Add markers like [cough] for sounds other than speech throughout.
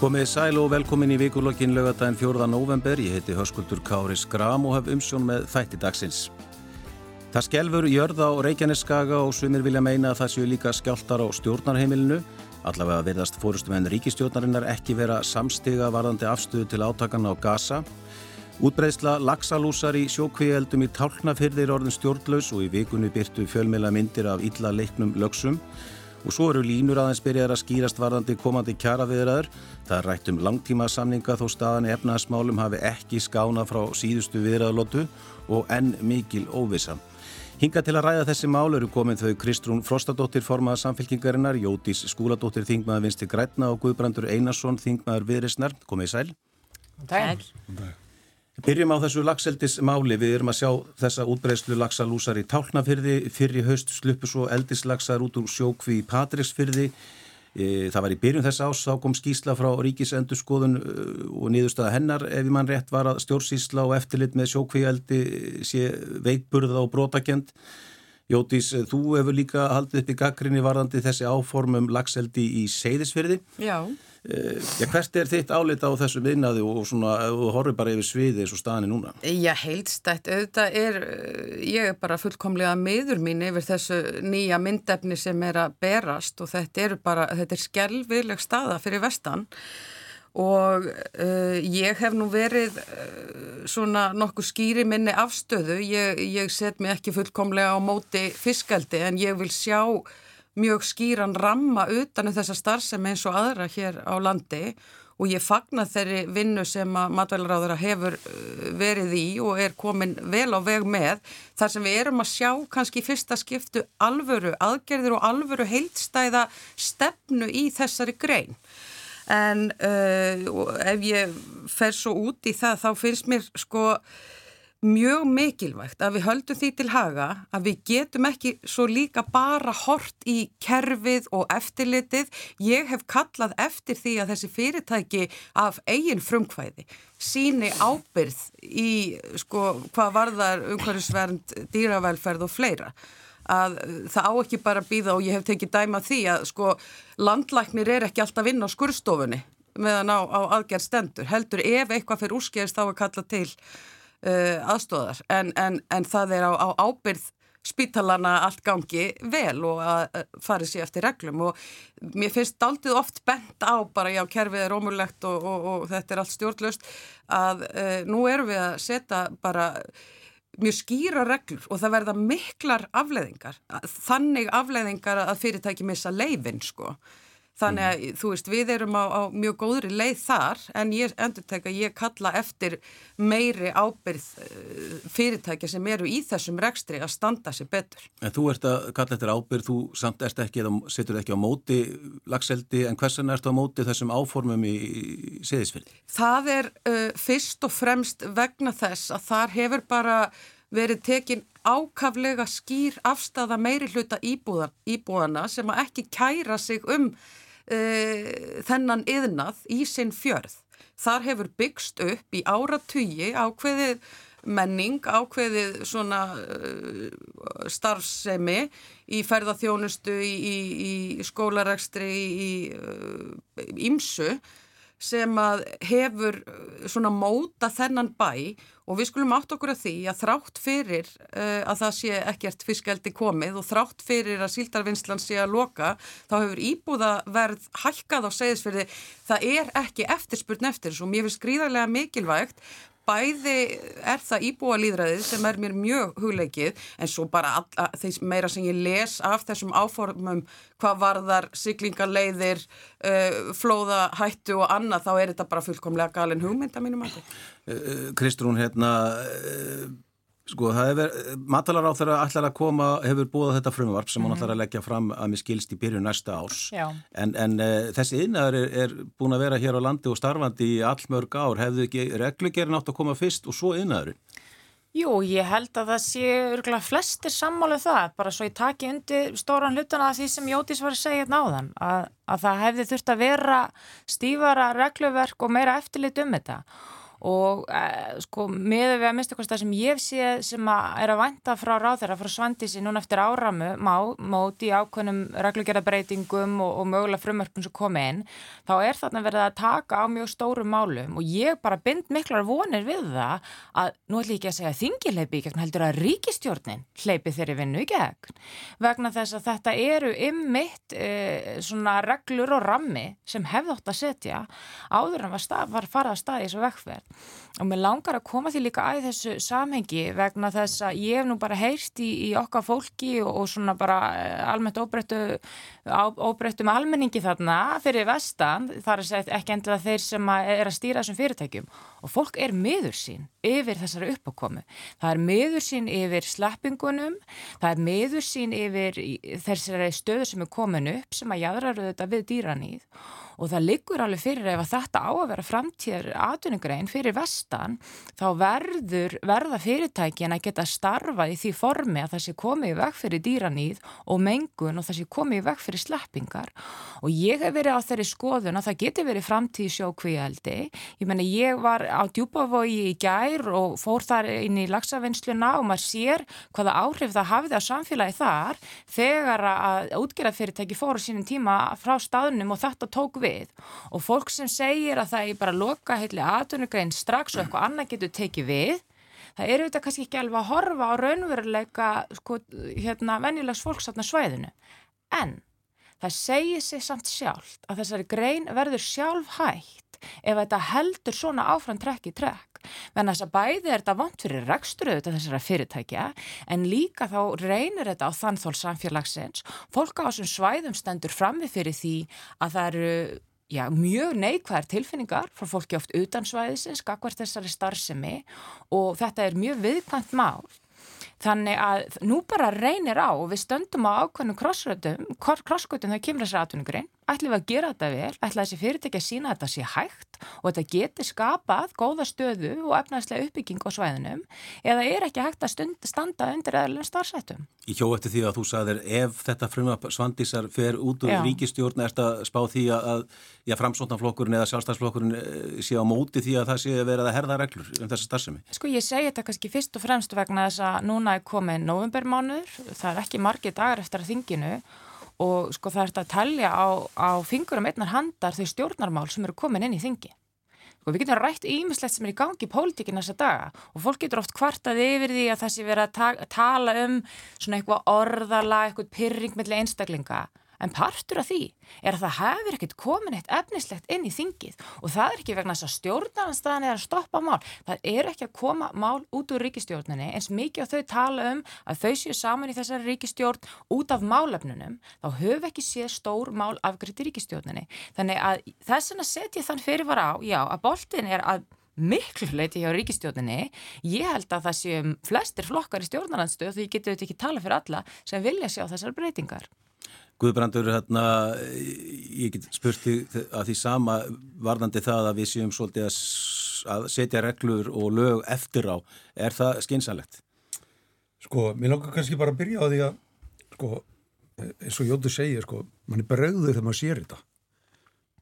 Komið sæl og velkomin í vikulokkin lögadaginn 4. november. Ég heiti Höskuldur Kári Skram og haf umsjón með þætti dagsins. Það skelfur jörða á Reykjaneskaga og sumir vilja meina að það séu líka skjáltar á stjórnarheimilinu. Allavega verðast fórustum en ríkistjórnarinnar ekki vera samstiga varðandi afstöðu til átakanna á Gaza. Útbreysla laxalúsar í sjókvíeldum í tálknafyrðir orðin stjórnlaus og í vikunni byrtu fjölmela myndir af illa leiknum lögsum. Og svo eru línur aðeins byrjar að skýrast varðandi komandi kjara viðraður. Það er rætt um langtíma samninga þó staðan í efnaðasmálum hafi ekki skána frá síðustu viðraðalótu og enn mikil óvisa. Hinga til að ræða þessi mál eru komin þau Kristrún Frostadóttir formaða samfélkingarinnar, Jótís Skúladóttir þingmaður Vinsti Grætna og Guðbrandur Einarsson þingmaður Viðrisnar. Komið í sæl. Sæl. Byrjum á þessu lagseldismáli. Við erum að sjá þessa útbreyslu lagsalúsar í Tálnafyrði. Fyrri haust sluppu svo eldislagsar út úr sjókvi í Patricksfyrði. Það var í byrjun þess ás, þá kom skísla frá ríkisendurskoðun og niðurstaða hennar ef mann rétt var að stjórnsísla og eftirlit með sjókvíaldi sé veikburða og brotakend. Jótís, þú hefur líka haldið upp í gaggrinni varðandi þessi áformum lagseldi í Seyðisfyrði. Já. Já, hvert er þitt álita á þessum vinnaði og svona, þú horfið bara yfir sviði eins og staðinni núna? Já, heilstætt, auðvitað er, ég er bara fullkomlega miður mín yfir þessu nýja myndefni sem er að berast og þetta er bara, þetta er skelvileg staða fyrir vestan. Og uh, ég hef nú verið uh, svona nokkuð skýri minni afstöðu, ég, ég set mig ekki fullkomlega á móti fiskaldi en ég vil sjá mjög skýran ramma utanum þessa starfsemi eins og aðra hér á landi og ég fagna þeirri vinnu sem að matvælaráðara hefur verið í og er komin vel á veg með þar sem við erum að sjá kannski fyrsta skiptu alvöru aðgerðir og alvöru heildstæða stefnu í þessari grein. En uh, ef ég fer svo út í það þá finnst mér sko mjög mikilvægt að við höldum því til haga að við getum ekki svo líka bara hort í kerfið og eftirlitið. Ég hef kallað eftir því að þessi fyrirtæki af eigin frumkvæði síni ábyrð í sko hvað varðar umhverfisvernd, dýravelferð og fleira að það á ekki bara býða og ég hef tekið dæma því að sko landlæknir er ekki alltaf inn á skurstofunni meðan á, á aðgerð stendur heldur ef eitthvað fyrir úrskjæðist þá að kalla til Uh, aðstóðar en, en, en það er á, á ábyrð spítalana allt gangi vel og að fari sér eftir reglum. Og mér finnst aldrei oft bent á bara já kerfið er ómurlegt og, og, og þetta er allt stjórnlöst að uh, nú erum við að setja bara mjög skýra reglur og það verða miklar afleðingar þannig afleðingar að fyrirtæki missa leifin sko Þannig að mm. þú veist við erum á, á mjög góðri leið þar en ég endur teka ég kalla eftir meiri ábyrð eh, fyrirtækja sem eru í þessum rekstri að standa sér betur. En þú ert að kalla eftir ábyrð, þú samt erst ekki eða setur ekki á móti lagseldi en hversan ertu á móti þessum áformum í, í seðisfyrði? Það er uh, fyrst og fremst vegna þess að þar hefur bara verið tekin ákaflega skýr afstafa meiri hluta íbúðan, íbúðana sem að ekki kæra sig um uh, þennan yðnað í sinn fjörð. Þar hefur byggst upp í áratugi ákveðið menning, ákveðið svona uh, starfsemi í ferðarþjónustu, í, í, í skólarekstri, í ímsu uh, sem að hefur svona móta þennan bæ og við skulum átt okkur að því að þrátt fyrir uh, að það sé ekkert fiskeldi komið og þrátt fyrir að síldarvinnslan sé að loka þá hefur íbúðaverð hækkað á segðisferði það er ekki eftirspurn eftir svo mér finnst gríðarlega mikilvægt bæði er það íbúalýðræðið sem er mér mjög hugleikið en svo bara þeir meira sem ég les af þessum áformum hvað varðar siglingarleiðir, uh, flóðahættu og annað þá er þetta bara fullkomlega galin hugmynd að mínum að þetta. Kristrún, hérna... Uh, Sko, matalar á þeirra allar að koma, hefur búið þetta frumvarp sem hann mm -hmm. allar að leggja fram að mér skilst í byrju næsta árs. Já. En, en uh, þessi innar er, er búin að vera hér á landi og starfandi í allmörg ár. Hefðu ekki reglugerinn átt að koma fyrst og svo innarinn? Jú, ég held að það sé örgulega flestir sammálið um það, bara svo ég taki undir stóran hlutana að því sem Jótís var að segja hérna áðan, að, að það hefði þurft að vera stífara regluverk og meira eftirlit um þetta og e, sko með við að mista hvort það sem ég sé sem að er að vænta frá ráðherra frá Svandísi núna eftir áramu má, móti ákveðnum reglugjörðabreitingum og, og mögulega frumörpun sem komi inn þá er þarna verið að taka á mjög stórum málum. Og ég bara bind miklar vonir við það að nú ætlum ég ekki að segja þingileipi í gegn heldur að ríkistjórnin hleypi þeirri vinnu í gegn. Vegna þess að þetta eru ymmitt e, svona reglur og rammi sem hefði ótt að setja áður en var, stað, var farað að staði þessu vekkferð og mér langar að koma því líka að þessu samhengi vegna þess að ég hef nú bara heyrst í, í okkar fólki og, og svona bara eh, almennt óbreyttu óbreyttum almenningi þarna fyrir vestan þar segja ekki endur að þeir sem að er að stýra þessum fyrirtækjum og fólk er miður sín yfir þessari uppákomu. Það er miður sín yfir slappingunum það er miður sín yfir þessari stöðu sem er komin upp sem að jæðraru þetta við dýranýð og það liggur alveg fyrir ef að þetta á að vera framtíðar atvinningrein fyrir vestan þá verður verða fyrirtækin að geta starfað í því formi að það sé komið í veg fyrir dýranýð og mengun og það sé komið í veg fyrir sleppingar og ég hef verið á þeirri skoðun að það geti verið framtíð sjókvíaldi ég menna ég var á djúbavogi í gær og fór þar inn í lagsavinnsluna og maður sér hvaða áhrif það hafið á samfélagi þar þegar að útgerðafyrirtæki fóru sínum tíma frá staðnum og þetta tók við. Og fólk sem segir að það er bara loka heitli aðtunugrein strax og eitthvað annað getur tekið við það eru þetta kannski ekki alveg að horfa á raunveruleika sko, hérna venjulegs fólksatna svæðinu. En það segir sig samt sjálf að þessari grein verður sjálf hægt ef þetta heldur svona áfram trekk í trekk. Þannig að þess að bæði er þetta vant fyrir rekstruðu til þessara fyrirtækja en líka þá reynir þetta á þannþól samfélagsins. Fólk á þessum svæðum stendur frammi fyrir því að það eru Já, mjög neikvæðar tilfinningar frá fólki oft utan svæðisins, skakvært þessari starfsemi og þetta er mjög viðkvæmt mál. Þannig að nú bara reynir á og við stöndum á ákveðnum krossgötum þegar kemur þessari atvinningurinn ætlum við að gera þetta vel, ætlum þessi fyrirtæki að sína að þetta sé hægt og þetta geti skapað góða stöðu og efnaðslega uppbygging á svæðinum eða er ekki hægt að stund, standa undir eðlum starfsættum. Í hjó eftir því að þú sagðir ef þetta frumap svandísar fer út úr ríkistjórn er þetta spá því að, framsóttanflokkurinn eða sjálfstæðsflokkurinn eh, sé á móti því að það sé vera að herða reglur um þessa starfsemi? Sko ég segi þetta kannski fyrst og fremst vegna þess að núna er komið novembermánur, það er ekki margi dagar eftir að þinginu og sko það ert að tellja á, á fingurum einnar handar þau stjórnarmál sem eru komin inn í þingi. Sko við getum rætt ímislegt sem er í gangi í pólitíkin þessa daga og fólk getur oft kvartað yfir því að það sé verið að ta tala um svona eitthvað orðala, eitthvað pyrring mellir einstaklinga En partur af því er að það hefur ekkert komin eitt efnislegt inn í þingið og það er ekki vegna þess að stjórnarnanstæðan er að stoppa mál. Það er ekki að koma mál út úr ríkistjórnunni eins mikið að þau tala um að þau séu saman í þessari ríkistjórn út af málefnunum. Þá höfum ekki séð stór mál afgriðt í ríkistjórnunni. Þannig að þess að setja þann fyrirvara á, já, að boltin er að miklu leiti hjá ríkistjórninni ég held að það séum flestir flokkar í stjórnarlandstöð því getur þetta ekki tala fyrir alla sem vilja sjá þessar breytingar Guðbrandur, hérna, ég get spurti að því sama varðandi það að við séum svolítið að setja reglur og lög eftir á. Er það skynsalegt? Sko, mér langar kannski bara að byrja á því að, sko, eins og Jóttur segir, sko, mann er bregður þegar maður sér þetta.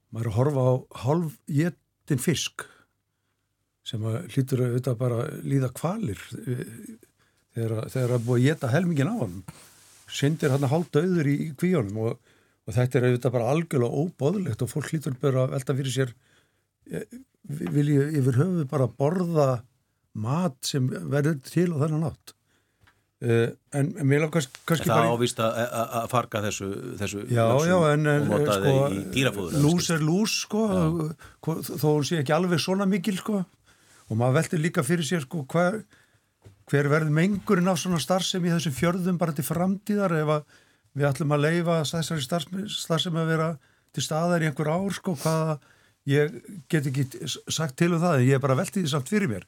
Maður er að horfa á halv jetin fisk sem hlýtur auðvitað bara líða kvalir eh, þegar það er búið að jeta helmingin á hann syndir hann halda auður í kvíunum og, og þetta er auðvitað bara algjörlega óbóðlegt og fólk hlýtur bara að velta fyrir sér eh, vil ég yfir höfu bara borða mat sem verður til á þennan nátt Uh, en, en mér langar kannski það ávist að farga þessu, þessu já, já, en, og nota sko. Lús er lús, sko, þó hún sé ekki alveg svona mikil, sko, og maður veltir líka fyrir sér, sko, hvað hver verð mengurinn af svona starfsem í þessum fjörðum bara til framtíðar ef við ætlum að leifa þessari starfsem að vera til staðar í einhver ár sko? Hvaða ég get ekki sagt til um það ég er bara veldið því samt fyrir mér.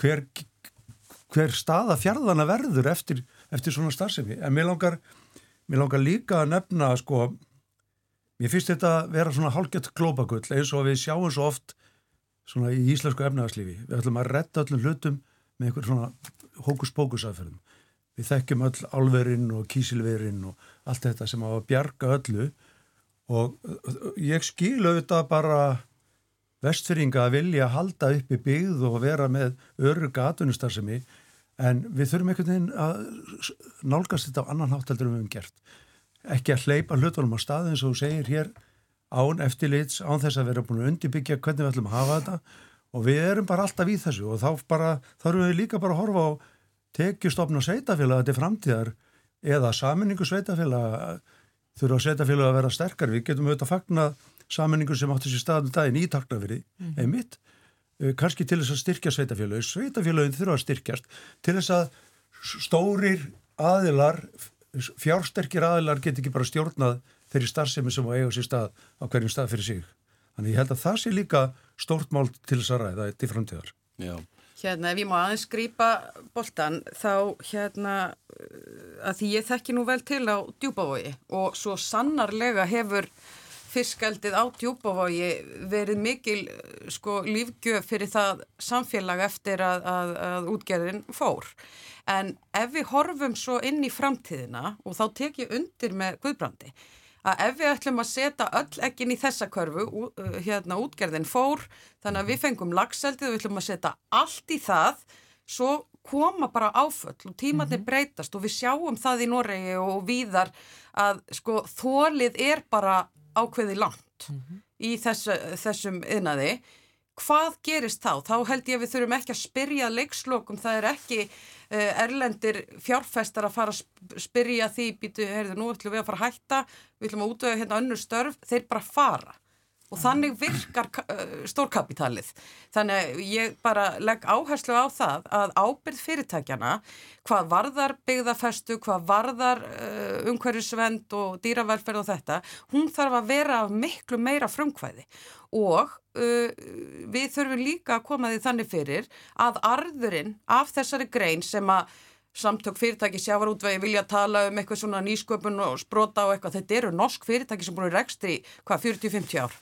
Hver, hver staða fjörðana verður eftir, eftir svona starfsemi? En mér langar, mér langar líka að nefna sko mér finnst þetta að vera svona hálfgett glópagull eins og við sjáum svo oft svona í íslensku efnaðarslífi við ætlum að retta öllum hlutum með einhver svona hókus-pókus aðferðum. Við þekkjum öll alverinn og kísilverinn og allt þetta sem á að bjarga öllu og ég skil auðvitað bara vestfyrringa að vilja halda upp í byggð og vera með örga atvinnustar en við þurfum einhvern veginn að nálgast þetta á annan háttaldur við höfum gert. Ekki að hleypa hlutunum á stað eins og þú segir hér án eftirlits, án þess að vera búin að undirbyggja hvernig við ætlum að hafa þetta og við erum bara alltaf í þessu og þá bara, þarfum við líka bara að horfa á tekjustofn og sveitafélag til framtíðar eða saminningu sveitafélag þurfa sveitafélag að vera sterkar við getum auðvitað að fagna saminningu sem átti sér staðan daginn í taknafyrir mm. einmitt, eh, kannski til þess að styrkja sveitafélag, sveitafélagin þurfa að styrkjast til þess að stórir aðilar fjársterkir aðilar get ekki bara stjórnað þeirri starfsemi sem á eiga sér stað á hverjum stað fyrir sig þannig ég held að það sé líka stórt mál til þess að ræða til framtíðar Já Hérna ef ég má aðeins skrýpa boltan þá hérna að því ég þekki nú vel til á djúbavogi og svo sannarlega hefur fiskaldið á djúbavogi verið mikil sko lífgjöf fyrir það samfélag eftir að, að, að útgerðin fór. En ef við horfum svo inn í framtíðina og þá tek ég undir með Guðbrandi að ef við ætlum að setja öll ekkin í þessa körfu, uh, hérna útgerðin fór, þannig að við fengum lagseldið og við ætlum að setja allt í það, svo koma bara áföll og tímatni mm -hmm. breytast og við sjáum það í Noregi og víðar að sko þólið er bara ákveði langt mm -hmm. í þessu, þessum yðnaði hvað gerist þá? Þá held ég að við þurfum ekki að spyrja leikslokum, það er ekki uh, erlendir fjárfestar að fara að spyrja því, býtu, heyrðu, nú ætlum við að fara að hætta, við ætlum að útöða hérna önnur störf, þeir bara fara og þannig virkar uh, stórkapitalið. Þannig að ég bara legg áherslu á það að ábyrð fyrirtækjana, hvað varðar byggðafestu, hvað varðar uh, umhverjusvend og dýravelferð og þetta, hún þarf að vera miklu meira frumkvæði og uh, við þurfum líka að koma því þannig fyrir að arðurinn af þessari grein sem að samtök fyrirtæki sjávarútvegi vilja tala um eitthvað svona nýsköpun og sprota og eitthvað, þetta eru norsk fyrirtæki sem búin að rekst í hvað 40-50 ár.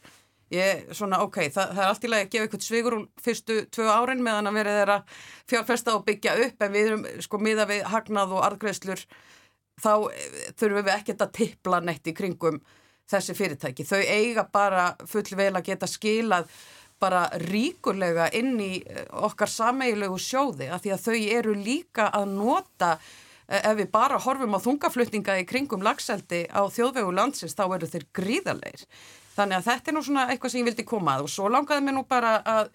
Ég, svona, ok, það, það er allt í lagi að gefa eitthvað svigur úr fyrstu tvö árin meðan að vera þeirra fjárfesta og byggja upp en við erum sko miða við hagnað og arðgreðslur þá eh, þurfum við ekkert að tippla neitt í kringum þessi fyrirtæki. Þau eiga bara full vel að geta skilað bara ríkulega inn í eh, okkar sameigilegu sjóði af því að þau eru líka að nota eh, ef við bara horfum á þungaflutninga í kringum lagseldi á þjóðvegu landsins þá eru þeir gríðarleir. Þannig að þetta er nú svona eitthvað sem ég vildi koma að og svo langaði mér nú bara að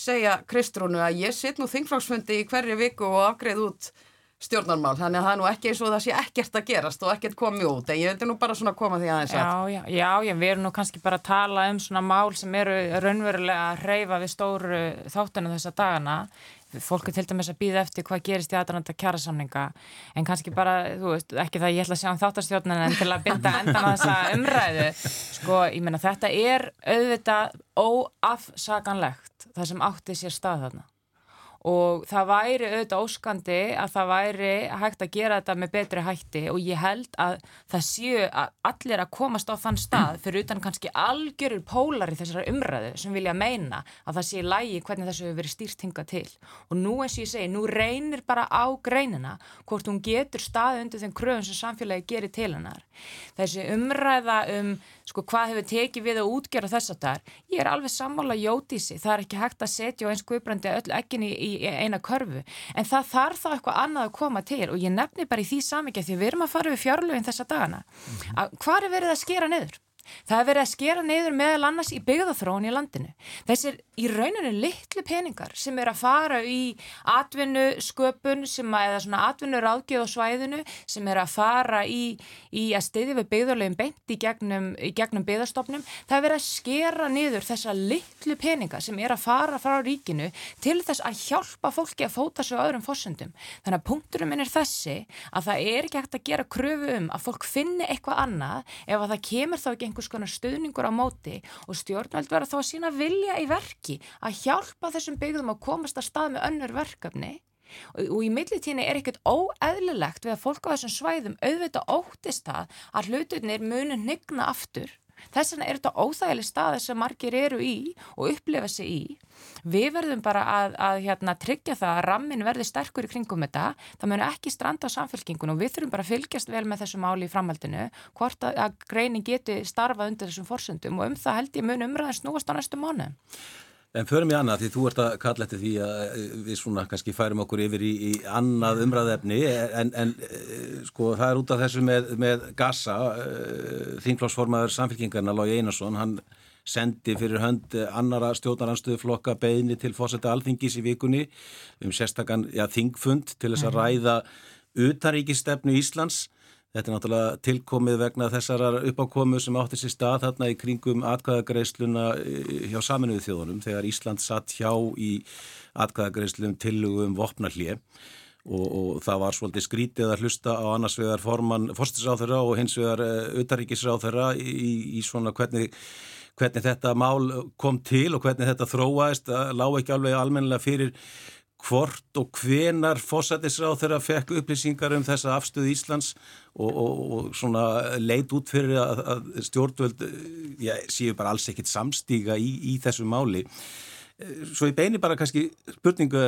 segja Kristrúnu að ég sitt nú þingflagsfundi í hverju viku og afgreð út stjórnarmál, þannig að það er nú ekki eins og það sé ekkert að gerast og ekkert komið út en ég vildi nú bara svona koma því aðeins að Já, já, já, já við erum nú kannski bara að tala um svona mál sem eru raunverulega að reyfa við stóru þáttunum þessa dagana. Fólk er til dæmis að býða eftir hvað gerist í aðranda kjærasamninga en kannski bara, þú veist, ekki það ég ætla að sjá um þáttarstjórnun en til að binda endan á þessa umræðu, sko, ég menna þetta er auðvitað óafsaganlegt það sem átti sér stað þarna og það væri auðvitað óskandi að það væri hægt að gera þetta með betri hætti. Og ég held að það séu að allir að komast á þann stað fyrir utan kannski algjörur pólar í þessara umræðu sem vilja meina að það sé lægi hvernig þessu hefur verið stýrt hinga til. Og nú eins og ég segi, nú reynir bara á greinina hvort hún getur staði undir þeim kröfum sem samfélagi gerir til hennar. Þessi umræða um sko hvað hefur tekið við að útgjara þess að það er, ég er alveg sammála jótísi, það er ekki hægt að setja og eins guðbrandi öll ekkin í, í eina körfu, en það þarf þá eitthvað annað að koma til og ég nefni bara í því samikið því við erum að fara við fjárlögin þessa dagana, að hvað er verið að skera niður? Það er verið að skera neyður meðal annars í byggðathróun í landinu. Þessir í rauninu litlu peningar sem er að fara í atvinnu sköpun að, eða svona atvinnu ráðgjöð á svæðinu sem er að fara í, í að stiði við byggðarlegin beint í gegnum, gegnum byggðarstofnum. Það er verið að skera neyður þessa litlu peninga sem er að fara frá ríkinu til þess að hjálpa fólki að fóta sig á öðrum fórsöndum. Þannig að punkturum minn er þessi að það er ekki hægt að gera kröfu um að fólk finni eitthvað annað ef að það kemur þá ekki einhvers konar stuðningur á móti og stjórnveld verða þá að sína vilja í verki að hjálpa þessum byggðum að komast að stað með önnur verkefni. Og, og í millitíni er ekkert óeðlilegt við að fólk á þessum svæðum auðvitað óttist það að hlutunir munu nigna aftur Þess vegna er þetta óþægileg staði sem margir eru í og upplifa sig í. Við verðum bara að, að hérna, tryggja það að rammin verði sterkur í kringum þetta. Það munu ekki stranda á samfélkingun og við þurfum bara að fylgjast vel með þessu máli í framhaldinu hvort að, að greinin geti starfað undir þessum forsöndum og um það held ég mun umræðin snúast á næstu mánu. En förum ég annað því þú ert að kalla eftir því að eh, við svona kannski færum okkur yfir í, í annað umræðefni en, en eh, sko það er út af þessu með, með Gassa, eh, þingflósformaður samfélkingarna Lói Einarsson, hann sendi fyrir hönd annara stjórnaranstöðuflokka beðni til fósetta alþingis í vikunni um sérstakann ja, þingfund til þess að mhm. ræða utaríkistefnu Íslands Þetta er náttúrulega tilkomið vegna þessar uppákomu sem átti sér stað þarna í kringum atkvæðagreisluna eh, hjá saminuðu þjóðunum þegar Ísland satt hjá í atkvæðagreislum tillugum vopnallið og, og það var svolítið skrítið að hlusta á annars vegar formann fórstisráþurra og hins vegar eh, utaríkisráþurra í, í svona hvernig, hvernig þetta mál kom til og hvernig þetta þróaðist, lág ekki alveg almennilega fyrir hvort og hvenar fósætisráð þeirra fekk upplýsingar um þessa afstöðu Íslands og, og, og svona leit út fyrir að, að stjórnvöld já, séu bara alls ekkit samstíga í, í þessu máli. Svo ég beini bara kannski spurningu,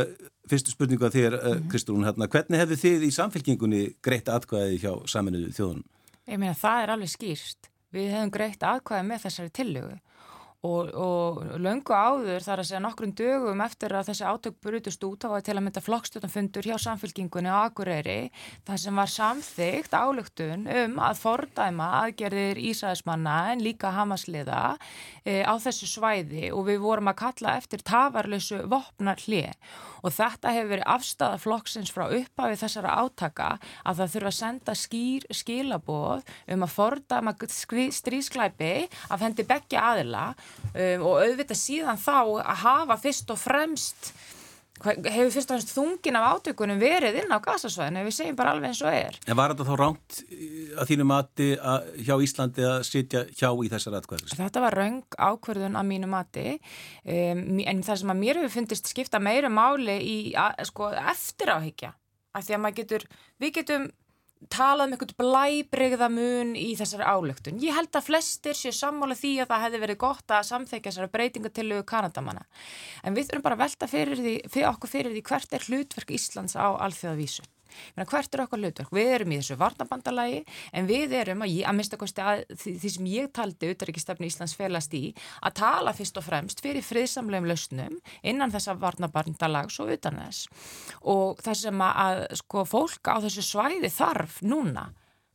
fyrstu spurningu að þér, mm -hmm. Kristrún, hérna, hvernig hefðu þið í samfélkingunni greitt atkvæði hjá saminuðu þjóðunum? Ég meina það er alveg skýrst. Við hefum greitt atkvæði með þessari tillögu Og, og löngu áður þar að segja nokkrum dögum eftir að þessi átök brutust út á að til að mynda flokkstjóðanfundur hjá samfélkingunni á Akureyri þar sem var samþygt álugtun um að fordæma aðgerðir Ísæðismanna en líka Hamasliða e, á þessu svæði. Og við vorum að kalla eftir tafarlösu vopnar hlið og þetta hefur verið afstæða flokksins frá upphafi þessara átaka að það þurfa að senda skýr skilaboð um að fordæma strísklæpi af hendi begja aðila um, og auðvitað síðan þá að hafa fyrst og fremst hefur fyrst og fremst þungin af átökunum verið inn á gasasvæðinu við segjum bara alveg eins og er. En var þetta þá ránt að þínu mati að, hjá Íslandi að sitja hjá í þessar atkvæðis? Þetta var raung ákverðun að mínu mati um, en það sem að mér hefur fundist skipta meira máli í að, sko, eftir áhyggja að því að maður getur, við getum talað um einhvern blæbreyðamun í þessari álöktun. Ég held að flestir séu sammála því að það hefði verið gott að samþekja þessari breytingu til Kanadamanna. En við þurfum bara að velta fyrir, því, fyrir okkur fyrir því hvert er hlutverk Íslands á alþjóðavísu. Menna, hvert er okkar hlutverk? Við erum í þessu varnabandalagi en við erum að, að mista kosti að því, því sem ég taldi auðvitaðrikistafni Íslands felast í að tala fyrst og fremst fyrir friðsamlegum lausnum innan þessa varnabandalags og utan þess og það sem að, að sko, fólk á þessu svæði þarf núna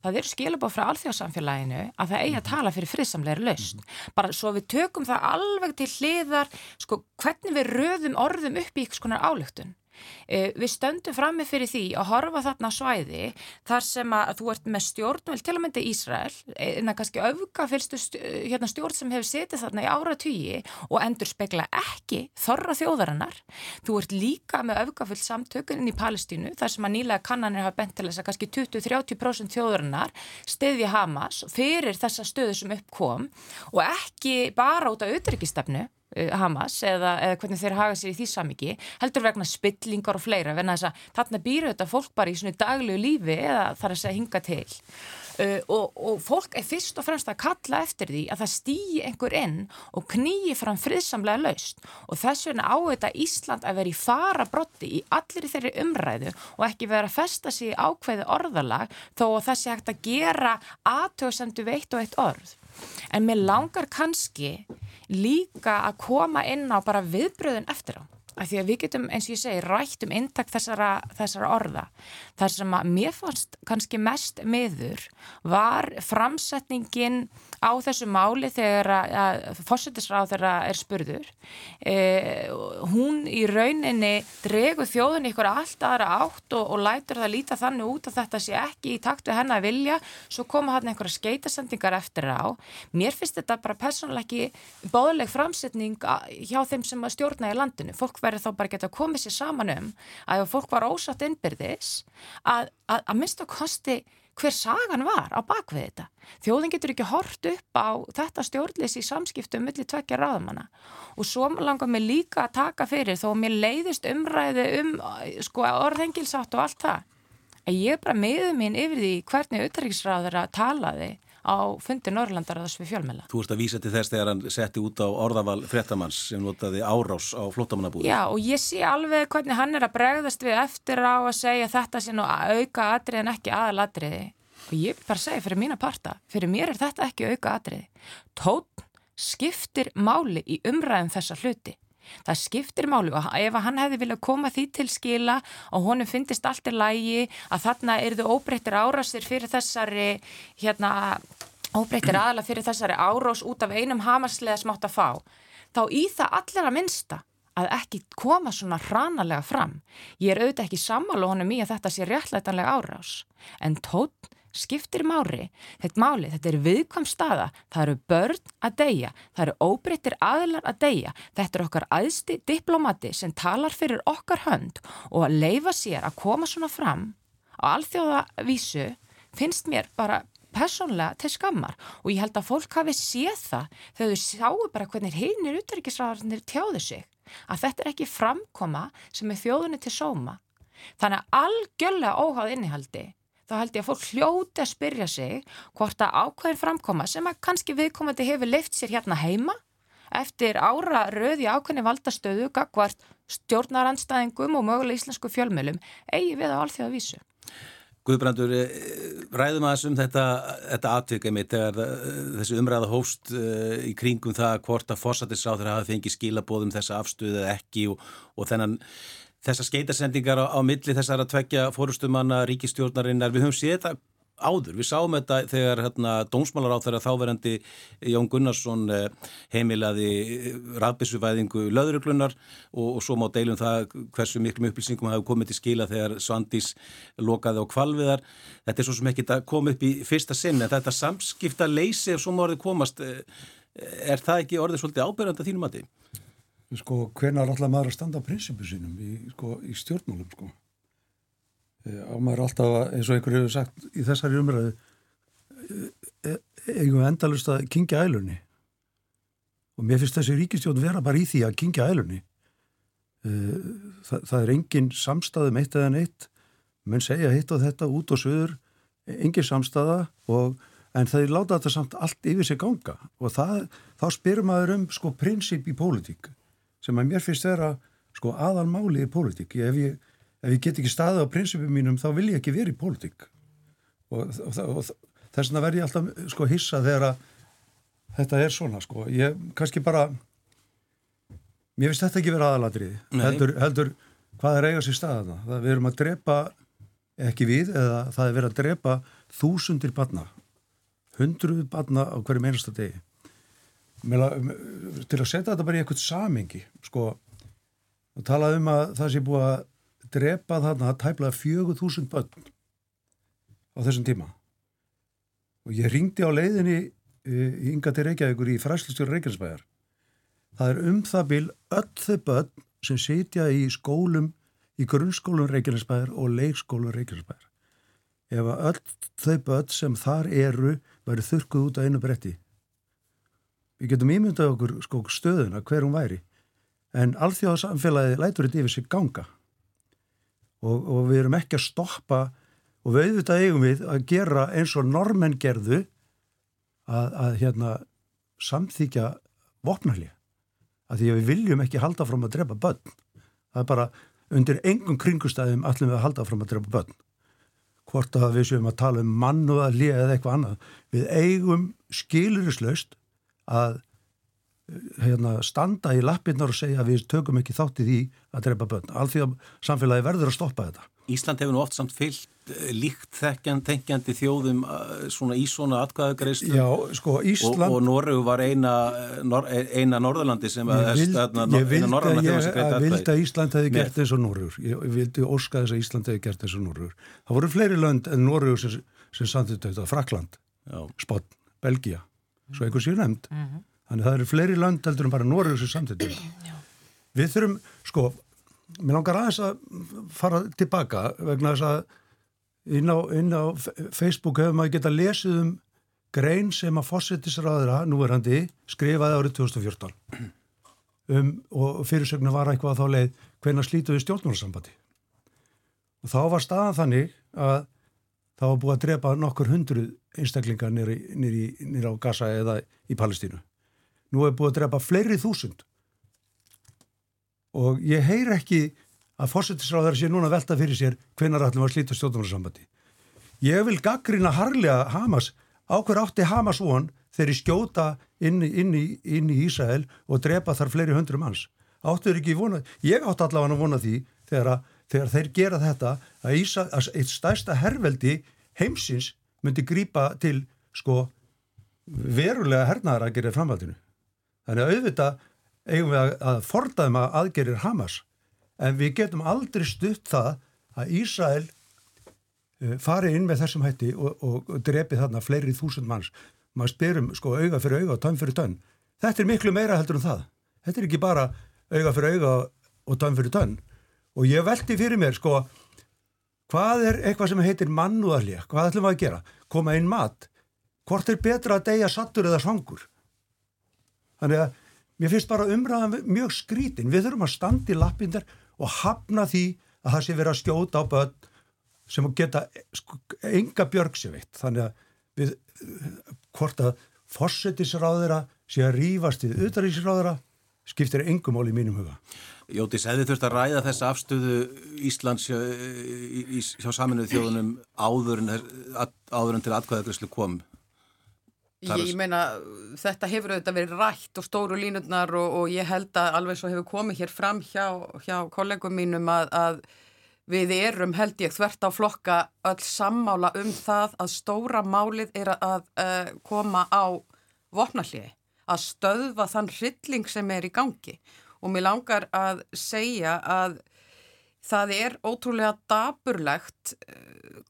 það eru skilabóð frá alþjóðsamfélaginu að það eigi að tala fyrir friðsamleiri lausn. Bara svo við tökum það alveg til hliðar, sko, hvernig við röðum orðum upp í ykkur skonar álöktun. Eh, við stöndum frammi fyrir því að horfa þarna svæði þar sem að þú ert með stjórnvel til að mynda Ísrael, en það kannski auðga fylgstu hérna, stjórn sem hefur setið þarna í ára tugi og endur spekla ekki þorra þjóðarinnar. Þú ert líka með auðgafullt samtökunin í Palestínu þar sem að nýlega kannanir hafa bent til þess að kannski 20-30% þjóðarinnar stiðja Hamas fyrir þessa stöðu sem uppkom og ekki bara út af auðryggisstefnu Uh, Hamas eða, eða hvernig þeir hafa sér í því samiki heldur vegna spillingar og fleira þarna býru þetta fólk bara í daglegu lífi eða þar að segja hinga til. Uh, og, og fólk er fyrst og fremst að kalla eftir því að það stýji einhver inn og knýji fram friðsamlega laust og þess vegna á þetta Ísland að vera í fara brotti í allir þeirri umræðu og ekki vera að festa sig í ákveði orðalag þó að það sé hægt að gera aðtöðsendu veitt og eitt orð. En mér langar kannski líka að koma inn á bara viðbröðun eftir á. Af því að við getum, eins og ég segi, rætt um intak þessara, þessara orða. Það sem að mér fannst kannski mest miður var framsetningin á þessu máli þegar að fósættisráð þeirra er spurður. E, hún í rauninni dregur þjóðun ykkur allt aðra átt og, og lætur það líta þannig út að þetta sé ekki í takt við hennar vilja, svo koma hann einhverja skeitasendingar eftir á. Mér finnst þetta bara personlega ekki bóðleg framsetning hjá þeim sem stjórna í landinu. Fólk verður þá bara geta komið sér saman um að ef fólk var ósatt innbyrðis að, að, að mista kosti hver sagan var á bakvið þetta. Þjóðin getur ekki hort upp á þetta stjórnleysi í samskiptum millir tvekja ráðamanna og svo langar mér líka að taka fyrir þó að mér leiðist umræði um sko, orðengilsátt og allt það. En ég er bara meðu mín yfir því hvernig auðvitaðriksráður að talaði á fundi Norrlandaröðs við fjölmjöla. Þú ert að vísa til þess þegar hann setti út á orðaval frettamanns sem notaði árás á flottamannabúði. Já og ég sé alveg hvernig hann er að bregðast við eftir á að segja þetta sé nú auka atrið en ekki aðalatriði og ég bara segja fyrir mína parta, fyrir mér er þetta ekki auka atriði. Tótt skiptir máli í umræðum þessa hluti. Það skiptir máli og ef hann hefði viljað koma því til skila og honum finnist allt í lægi að þarna eru þau óbreyttir árásir fyrir þessari hérna, óbreyttir aðala fyrir þessari árás út af einum hamarslega smátt að fá þá í það allir að minnsta að ekki koma svona hranalega fram. Ég er auðvitað ekki sammálu honum í að þetta sé réttlætanlega árás en tótt skiptir máli, þetta máli, þetta er viðkvam staða, það eru börn að deyja, það eru óbreyttir aðlar að deyja, þetta er okkar aðsti diplomati sem talar fyrir okkar hönd. Og að leifa sér að koma svona fram á alþjóðavísu finnst mér bara personlega til skammar. Og ég held að fólk hafi séð það þegar þau sáu bara hvernig hinnir utryggisræðarnir tjáðu sig. Að þetta er ekki framkoma sem er þjóðunni til sóma. Þannig að algjörlega óháð innihaldi þá held ég að fólk hljóti að spyrja sig hvort að ákveðin framkoma sem að kannski viðkomandi hefur leift sér hérna heima eftir ára röði ákveðin valdastöðu gagvart stjórnarandstæðingum og möguleg íslensku fjölmjölum eigi við á alþjóða vísu. Guðbrandur, eh, ræðum aðeins um þetta, þetta atvika mitt þegar þessi umræða hóst eh, í kringum það hvort að fórsættisráður hafa fengið skilabóðum þessa afstöðu eða ekki og, og þennan þessar skeitasendingar á, á milli þessar að tvekja fórustumanna ríkistjórnarinnar, við höfum séð þetta áður, við sáum þetta þegar hérna, dómsmálar á þeirra þáverandi Jón Gunnarsson eh, heimilaði rafbissuvæðingu löðruglunar og, og svo má deilum það hversu miklum upplýsingum hafi komið til skila þegar Svandís lokaði á kvalviðar þetta er svo sem ekki að koma upp í fyrsta sinn en þetta samskipta leysi ef svo má orðið komast eh, er það ekki orðið svolítið ábyrgand að þínum mati? Sko, hvenar allar maður að standa á prinsipu sínum í, sko, í stjórnmálum sko. E, á maður alltaf að, eins og einhver hefur sagt í þessari umræðu e, e, eigum við endalust að kingja ælunni? Og mér finnst þessi ríkistjórn vera bara í því að kingja ælunni. Þa, það er engin samstæðum eitt eða neitt. Menn segja hitt og þetta út og söður engin samstæða og en það er láta þetta samt allt yfir sig ganga. Og það, þá spyrum maður um sko prinsip í pólitík sem að mér finnst vera sko aðalmáli í pólitík. Ef ég, ef ég get ekki staðið á prinsipum mínum þá vil ég ekki verið í pólitík. Og, og, og, þess vegna verð ég alltaf sko hissa þegar að þetta er svona sko. Ég kannski bara, mér finnst þetta ekki verið aðalatriði. Heldur, heldur hvað er eiga sér staðana. Það við erum að drepa, ekki við, eða það er verið að drepa þúsundir barna. Hundruð barna á hverjum einasta degi til að setja þetta bara í eitthvað samengi sko og talaði um að það sé búið að drepa þarna að tæpla fjögur þúsund börn á þessum tíma. Og ég ringdi á leiðinni í Inga til Reykjavíkur í fræslustjóru Reykjavíksbæjar það er um það bil öll þau börn sem sitja í skólum í grunnskólum Reykjavíksbæjar og leikskólum Reykjavíksbæjar ef að öll þau börn sem þar eru væri þurkuð út á einu bretti við getum ímyndað okkur sko stöðuna hver hún væri. En alþjóðasamfélagi lætur þetta yfir sig ganga. Og, og við erum ekki að stoppa og við auðvitað eigum við að gera eins og normenn gerðu að, að hérna samþykja vopnarlega að því að við viljum ekki halda fram að drepa börn. Það er bara undir engum kringustæðum allum við að halda fram að drepa börn. Hvort að við séum að tala um mann og að liða eða eitthvað annað. Við eigum skilurislaust að hérna, standa í lappirnar og segja að við tökum ekki þátt í því að drepa börn. Alþjóðan samfélagi verður að stoppa þetta. Ísland hefur nú oft samt fyllt eh, líkt þekkjandi þjóðum eh, svona í svona atkvæðagreist Já, sko, Ísland og, og Noregu var eina, eh, nor, eina Norðurlandi sem að ég vildi að, vild að Ísland hefði gert og Norður ég vildi óska þess að Ísland hefði gert og Norður það voru fleiri lönd en Norður sem, sem samtitt þetta, Frakland Spott, Belgia svo einhvers ég nefnd. Mm -hmm. þannig að það eru fleiri lönd heldur en bara Norður sem samtidig við þurfum, sko mér langar aðeins að fara tilbaka vegna þess að inn á, inn á Facebook hefur maður geta lesið um grein sem að fósittisraðra núverandi skrifaði árið 2014 um, og fyrirsögnu var eitthvað þá leið hvernig slítu við stjórnmálarsambandi og þá var staðan þannig að það var búið að drepa nokkur hundruð einstaklingar nýri á Gaza eða í Palestínu. Nú er búið að drepa fleiri þúsund og ég heyr ekki að fórsettisráðar sé núna velta fyrir sér hvenar ætlum að slíta stjórnarnarsambandi. Ég vil gaggrina harlega Hamas, áhver átti Hamas von ég skjóta inn, inn, inn í Ísrael og drepa þar fleiri hundru manns. Áttur ekki vona, ég átti allavega að vona því þegar, að, þegar þeir gera þetta að, Ísa, að eitt stærsta herveldi heimsins myndi grýpa til sko verulega hernaðar að gera framhaldinu. Þannig að auðvitað eigum við að, að fordaðum að aðgerir Hamas en við getum aldrei stutt það að Ísrael uh, fari inn með þessum hætti og, og, og drepi þarna fleiri þúsund manns. Maður spyrum sko auga fyrir auga og tönn fyrir tönn. Þetta er miklu meira heldur en það. Þetta er ekki bara auga fyrir auga og tönn fyrir tönn. Og ég veldi fyrir mér sko hvað er eitthvað sem heitir mannúðarlega hvað ætlum við að gera? Koma inn mat? Hvort er betra að deyja sattur eða svangur? Þannig að mér finnst bara umræðan mjög skrítin. Við þurfum að standi í lappindar og hafna því að það sé verið að skjóta á börn sem geta sko, enga björg sér veitt. Þannig að við hvort að fórsetisráðura sé að rýfast við auðarísráðura skiptir engum mál í mínum huga Jótis, hefði þurft að ræða þessa afstöðu Íslands hjá, hjá saminuð þjóðunum áður en, áður en til atkvæðagreyslu kom? Ég meina, þetta hefur auðvitað verið rætt og stóru línutnar og, og ég held að alveg svo hefur komið hér fram hjá, hjá kollegum mínum að, að við erum held ég þvert á flokka öll sammála um það að stóra málið er að, að uh, koma á vopnalliði, að stöðva þann hrylling sem er í gangi og mér langar að segja að það er ótrúlega daburlegt uh,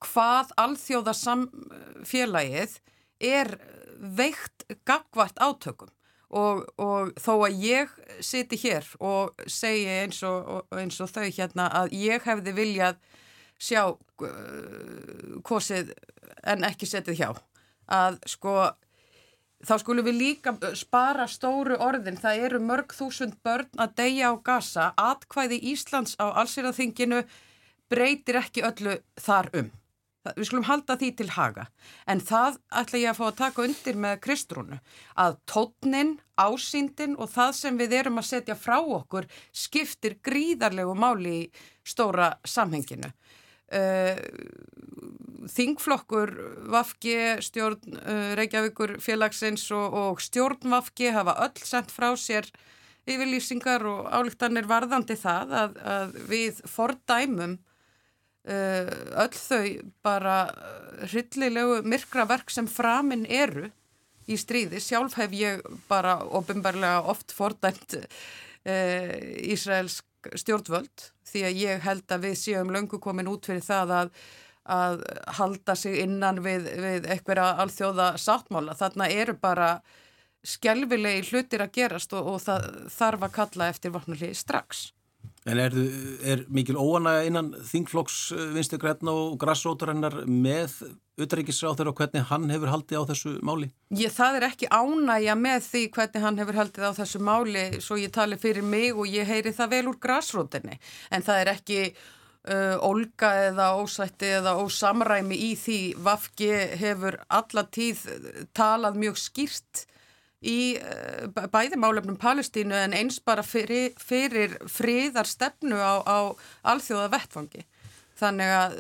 hvað alþjóðasamfélagið er veikt gagvart átökum. Og, og þó að ég siti hér og segi eins og, eins og þau hérna að ég hefði viljað sjá uh, kosið en ekki setið hjá að sko þá skulum við líka spara stóru orðin, það eru mörg þúsund börn að deyja á gasa, atkvæði Íslands á allsýraþinginu breytir ekki öllu þar um. Við skulum halda því til haga. En það ætla ég að fá að taka undir með Kristrúnu að tótnin, ásýndin og það sem við erum að setja frá okkur skiptir gríðarlegu máli í stóra samhenginu. uh, Þingflokkur Vafki, stjórn uh, Reykjavíkur félagsins og, og stjórn Vafki hafa öll sendt frá sér yfirlýsingar og álíktanir varðandi það að, að við fordæmum Eh, öll þau bara hryllilegu myrkraverk sem framinn eru í stríði. Sjálf hef ég bara ofinbarlega oft fordæmt uh, Ísraelsk stjórnvöld því að ég held að við séum löngu komin út fyrir það að, að halda sig innan við, við eitthvað alþjóða sáttmála. Þarna eru bara skjálfilegi hlutir að gerast og, og það þarf að kalla eftir vopnulegi strax. En er, er mikil óanæga innan þingflokks eh, vinstu græna og grassrótarinnar með utrækisráður og hvernig hann hefur haldið á þessu máli? Ég, það er ekki ánægja með því hvernig hann hefur haldið á þessu máli svo ég tali fyrir mig og ég heyri það vel úr grassrótinni. En það er ekki uh, olga eða ósætti eða ósamræmi í því Vafki hefur alla tíð talað mjög skýrt í eh, bæði málefnum Palestínu en eins bara fyrir, fyrir friðar stefnu á, á alþjóða vettfangi. Þannig að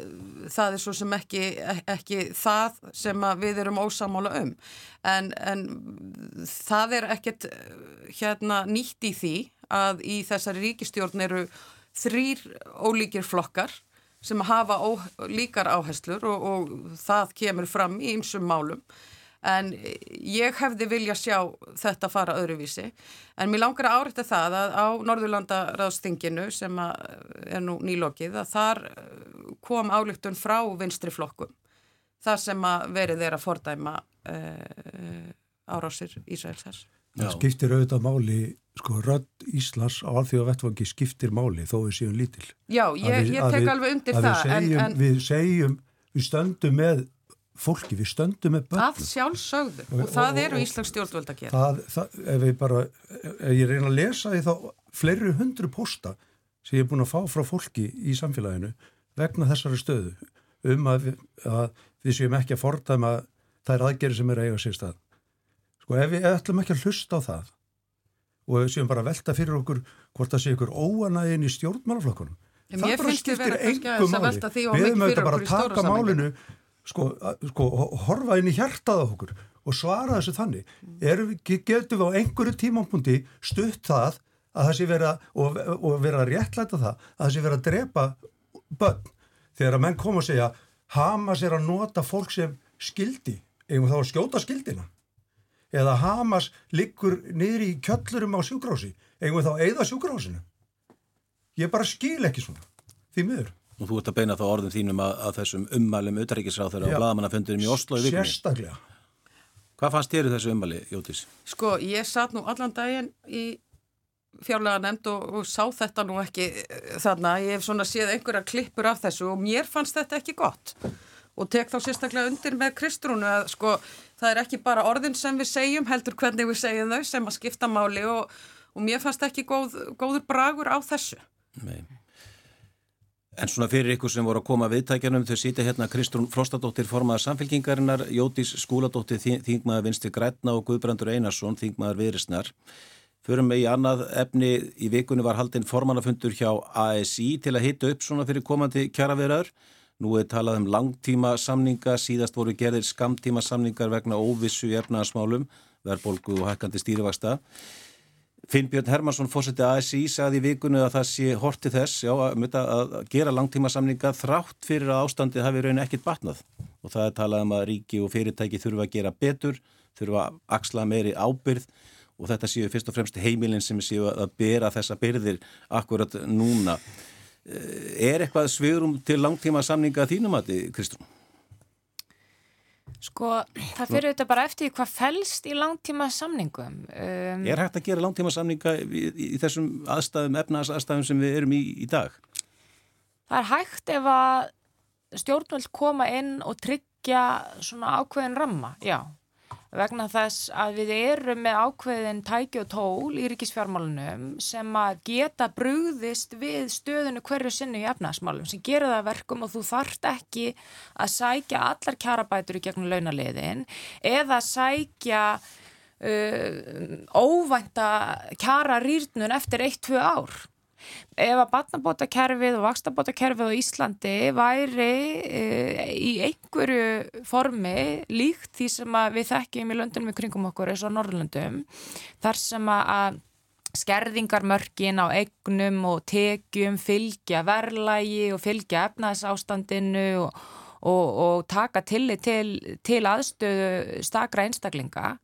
það er svo sem ekki, ekki það sem við erum ósamála um. En, en það er ekkert hérna, nýtt í því að í þessari ríkistjórn eru þrýr ólíkir flokkar sem hafa ó, líkar áherslur og, og það kemur fram í ymsum málum en ég hefði vilja sjá þetta fara öðruvísi en mér langar að árætta það að á Norðurlandaráðstinginu sem er nú nýlokið að þar eh, kom álíktun frá vinstri flokkum þar sem að verið er að fordæma uh, árásir Ísraelsars. Það skiptir auðvitað máli, sko, rödd Íslands á alþjóða vettfangi skiptir máli þó við séum lítil. Já, ég, við, ég tek alveg undir það. Við segjum, en, en... við segjum, við stöndum með fólki, við stöndum með börnum. Það sjálfsögðu og, og það eru Íslands stjórnvöld að gera. Það, það, ef ég bara, ef ég reyna að lesa því þá fleiri hundru posta sem ég er búin að fá frá fólki í samfélaginu vegna þessari stöðu um að við, að við séum ekki að fordæma þær aðgerið sem er að eiga sér stað. Sko ef við ætlum ekki að hlusta á það og við séum bara að velta fyrir okkur hvort það sé ykkur óanægin í stjórnmálaflokkunum. Það bara skiptir vera kannski engu aðeins að máli. Við höfum auðvitað bara að taka málinu sko, sko, horfa inn í hjartað á okkur og svara þessu þannig. Erum getum við á einhverju tímampundi stutt það að það sé vera og, og vera að réttlæta það að það sé vera að drepa börn? Þegar að menn koma að segja Hamas er að nota fólk sem skildi við þá að skjóta skildina? Eða Hamas liggur niður í kjöllurum á sjúkrási við þá að eyða sjúkrásinu ég bara skil ekki svona því miður Og þú ert að beina þá orðum þínum að, að þessum ummælum auðarrikisráþur og Já. blaðamannafundunum í Oslo í vikunni. sérstaklega Hvað fannst þér í þessu ummæli, Jótis? Sko, ég satt nú allan daginn í fjárlega nefnd og, og sá þetta nú ekki eh, þarna. Ég hef svona séð einhverja klippur af þessu og mér fannst þetta ekki gott. Og tek þá sérstaklega undir með Kristrúnu að sko, það er ekki bara orðin sem við segjum, heldur hvernig við segjum þau sem að skipta máli og, og mér fannst ekki góð, góður bragur á þessu. Nei. En svona fyrir ykkur sem voru að koma að viðtækjanum, þau sýta hérna Kristrún Frostadóttir formaðar samfélkingarinnar, Jótis Skúladóttir þing- þingmaður vinstri Grætna og Guðbrandur Einarsson þingmaður viðrisnar. Förum við í annað efni í vikunni var haldinn formannafundur hjá ASI til að hita upp svona fyrir komandi kjaraverðar. Nú er talað um langtíma samninga, síðast voru gerðir skamtíma samningar vegna óvissu í efnaðasmálum, verðbolgu og hækkandi stýrivaksta. Finnbjörn Hermansson fórseti ASI sagði í vikunni að það sé horti þess já, að, að gera langtíma samninga þrátt fyrir að ástandið hafi raun ekkit batnað og það er talað um að ríki og fyrirtæki þurfa að gera betur, þurfa að axla meiri ábyrð og þetta séu fyrst og fremst heimilin sem séu að bera þessa byrðir akkurat núna. Eh, Er eitthvað svigrum til langtíma samninga að þínum að þið, Kristrún? Sko, það fyrir þetta bara eftir hvað fælst í langtíma samningum. Um, Er hægt að gera langtíma samninga í, í, þessum aðstæðum, efnaðsaðstæðum sem við erum í í dag? það er hægt ef að stjórnvöld koma inn og tryggja svona ákveðin ramma, já. Vegna þess að við erum með ákveðin tæki og tól í ríkisfjármálunum sem að geta brugðist við stöðunu hverju sinni í efnaðsmálum sem gera það að verkum og þú þarft ekki að sækja allar kjarabætur í gegnum launaliðin eða sækja uh, óvænta kjara rýrnun eftir 1-2 ár. Ef að batnabótakerfið og vakstabótakerfið á Íslandi væri e, í einhverju formi líkt því sem við þekkjum í löndunum í kringum okkur eins og Norrlöndum þar sem að skerðingarmörkin á egnum og tekjum fylgja verlægi og fylgja efnaðsástandinu og, og, og taka tillit til, til aðstöðu stakra einstaklinga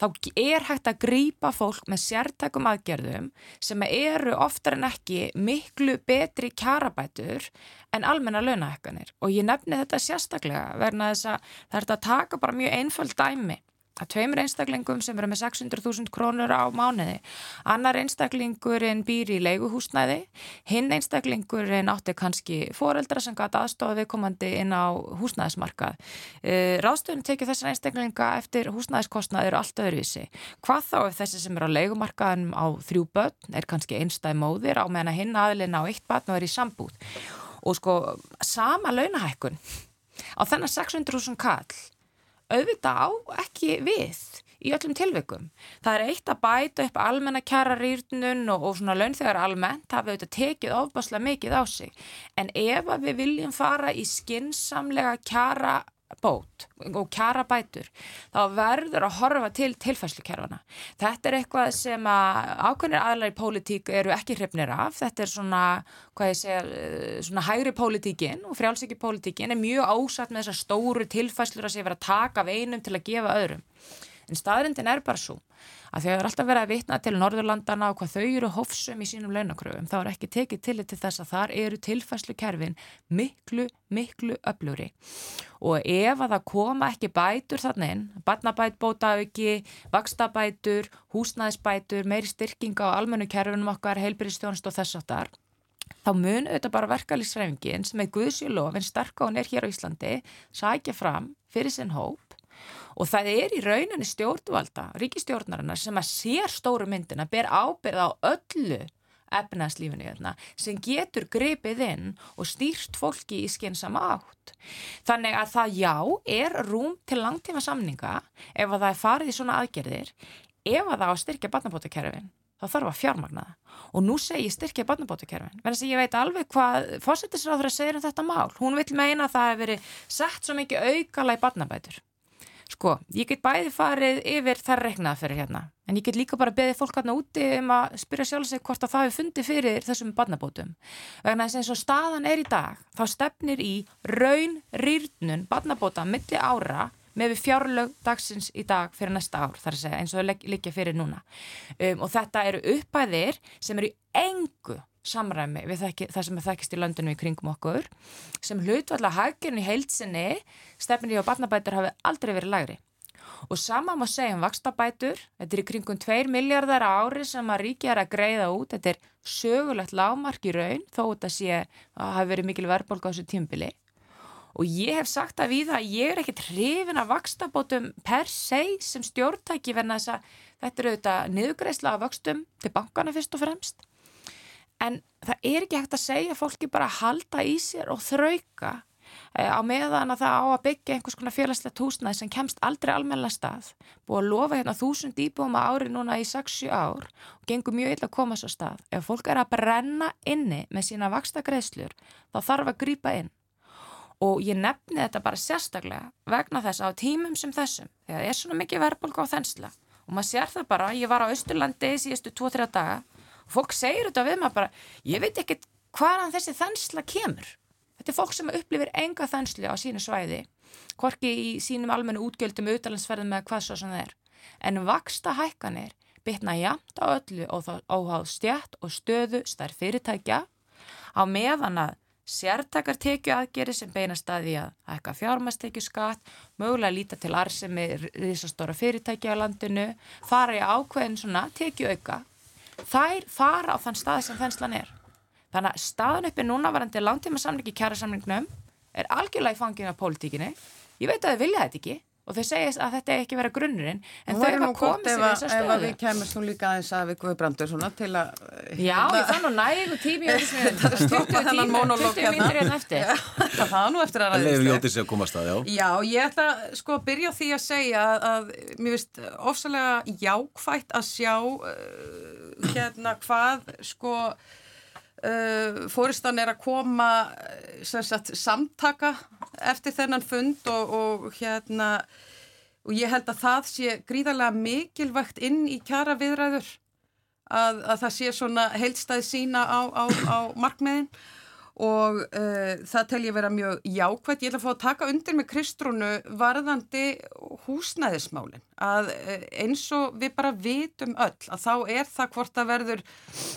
þá er hægt að grýpa fólk með sértækum aðgerðum sem eru oftar en ekki miklu betri kjarabætur en almenna launahekkanir og ég nefni þetta sérstaklega verna þess að það er að taka bara mjög einföld dæmi að tveimur einstaklingum sem eru með 600.000 krónur á mánuði. Annar einstaklingurinn býr í leiguhúsnæði, hinn einstaklingurinn átti kannski foreldra sem gæti aðstofa viðkomandi inn á húsnæðismarkað. E, Ráðstöðun tekið þessar einstaklinga eftir húsnæðiskostnað eru allt öðruvísi. Hvað þá ef þessi sem eru á leigumarkaðum á þrjú börn er kannski einstæð móðir á meðan hinn aðlinn á eitt barn og er í sambúð. Og sko, sama launahækkun á þennan 600.000 kall auðvitað á ekki við í öllum tilvikum. Það er eitt að bæta upp almenna kjara rýrnun og, og svona launþegar almennt, það hefur auðvitað tekið ofbáslega mikið á sig. En ef við viljum fara í skinsamlega kjara bót og kjara bætur þá verður að horfa til tilfæslukerfana. Þetta er eitthvað sem að ákveðnir aðlar í pólitík eru ekki hrifnir af. Þetta er svona, hvað ég segja, svona hægri pólitíkin og frjálsiki pólitíkin er mjög ásatt með þessar stóru tilfæslur að sé vera að taka af einum til að gefa öðrum. En staðrindin er bara svo að að það er alltaf verið að vitna til Norðurlandana og hvað þau eru hófsum í sínum launakröfum þá er ekki tekið til til þess að þar eru tilfæslukerfin miklu, miklu öfluri og ef að það koma ekki bætur þannig inn, barnabæt bótaauki, vakstabætur, húsnæðisbætur, meiri styrkinga á almennu kerfinum okkar, heilbyrjastjónust og þess aftar þá mun auðvitað bara verkalýsræfingin sem er guðsjólofin starka hún er hér á Íslandi sækja fram fyrir sinn hóp og það er í rauninni stjórnvalda, ríkistjórnarinnar sem að sér stóru myndina, ber ábyrð á öllu efnarslífinu hérna, sem getur grepið inn og stýrt fólki í skynsama átt. Þannig að það já er rúm til langtíma samninga ef að það er farið í svona aðgerðir, ef að það á styrkja barnabótakerfin þá þarf að fjármagna það. Og nú segir styrkja barnabótakerfin. Verðan sem ég veit alveg hvað fósittisráður að segja um þetta mál. Hún vil meina að það hefur verið sett svo mikið aukala í barnabætur. Sko, ég get bæði farið yfir þar reiknað fyrir hérna. En ég get líka bara beðið fólk hérna úti um að spyrja sjálf sig hvort að það hefur fundið fyrir þessum barnabótum. Vegna þess að eins og staðan er í dag, þá stefnir í raun rýrnun barnabóta milli ára með við fjárlög dagsins í dag fyrir næsta ár þar að segja eins og það liggja fyrir núna. Um, og þetta eru uppæðir sem eru engu samræmi við þekki, það sem er þekkist í löndunum í kringum okkur sem hlutvalla haggjörn í heilsinni stefnir í að barnabætur hafi aldrei verið lagri og sama má segja um vakstabætur þetta er í kringum 2 miljardar ári sem að ríkja er að greiða út. Þetta er sögulegt lámark í raun þó þetta sé að hafi verið mikil verðbólk á þessu tímbili og ég hef sagt að við að ég er ekkert hrifin að vakstabótum per se sem stjórntæki verna þess að þetta eru auðvitað niðugreisla af vöxtum til bankana fyrst og fremst. En það er ekki hægt að segja fólki bara að halda í sér og þrauka eh, á meðan að það á að byggja einhvers konar félagslegt húsnæði sem kemst aldrei almenna stað. Búið að lofa hérna þúsund íbúum að ári núna í 6-7 ár og gengur mjög illa að koma svo stað. Ef fólk er að brenna inni með sína vaksta greiðslur þá þarf að grýpa inn og ég nefni þetta bara sérstaklega vegna þess á tímum sem þessum þegar það er svona mikið verðbólka á þensla og maður sér það bara, ég var á Östurlandi síðustu 2-3 daga og fólk segir þetta við maður bara, ég veit ekki hvaðan þessi þensla kemur. Þetta er fólk sem upplifir enga þenslu á sínu svæði hvorki í sínum almennu útgjöldum auðvitaðlandsferðum með hvað svo sem það er. En vaksta hækkanir bitna jæmt á öllu og þá óháð stjætt og stöðu starf fyrirtækja á meðan að sértakar tekju aðgeri sem beina staði að hækka fjármastekju skatt, mögulega líta til arsemi risastóra fyrirtæki á landinu, fara í ákveðin svona tekju auka, þær fara á þann stað sem þenslan er. Þannig að staðan uppi núna varandi langtíma samlingi kjæra samlingnum er algjörlega í fangina pólitíkinni. Ég veit að þau vilja þetta ekki og þau segist að þetta ekki vera grunnurinn en þau hafa komið sér í þessa stöðu. Ef við kemast nú líka aðeins að við Guðbrandur svona til að Já, hérna- ég fann nú nægu tími 20 [laughs] mínutir hérna. eftir. Það var nú eftir að ræðist Það ljótið sér að komast að, já. Já, ég ætla sko að byrja því að segja að mér finnst ofsalega jákvægt að sjá uh, hérna hvað sko Uh, fóristan er að koma sagt, samtaka eftir þennan fund og, og hérna og ég held að það sé gríðarlega mikilvægt inn í kjara viðræður að, að það sé svona heilstæði sína á, á, á markmiðin og uh, það tel ég vera mjög jákvæmt. Ég ætla að fá að taka undir með Kristrúnu varðandi húsnæðismálin að uh, eins og við bara vitum öll að þá er það hvort að verður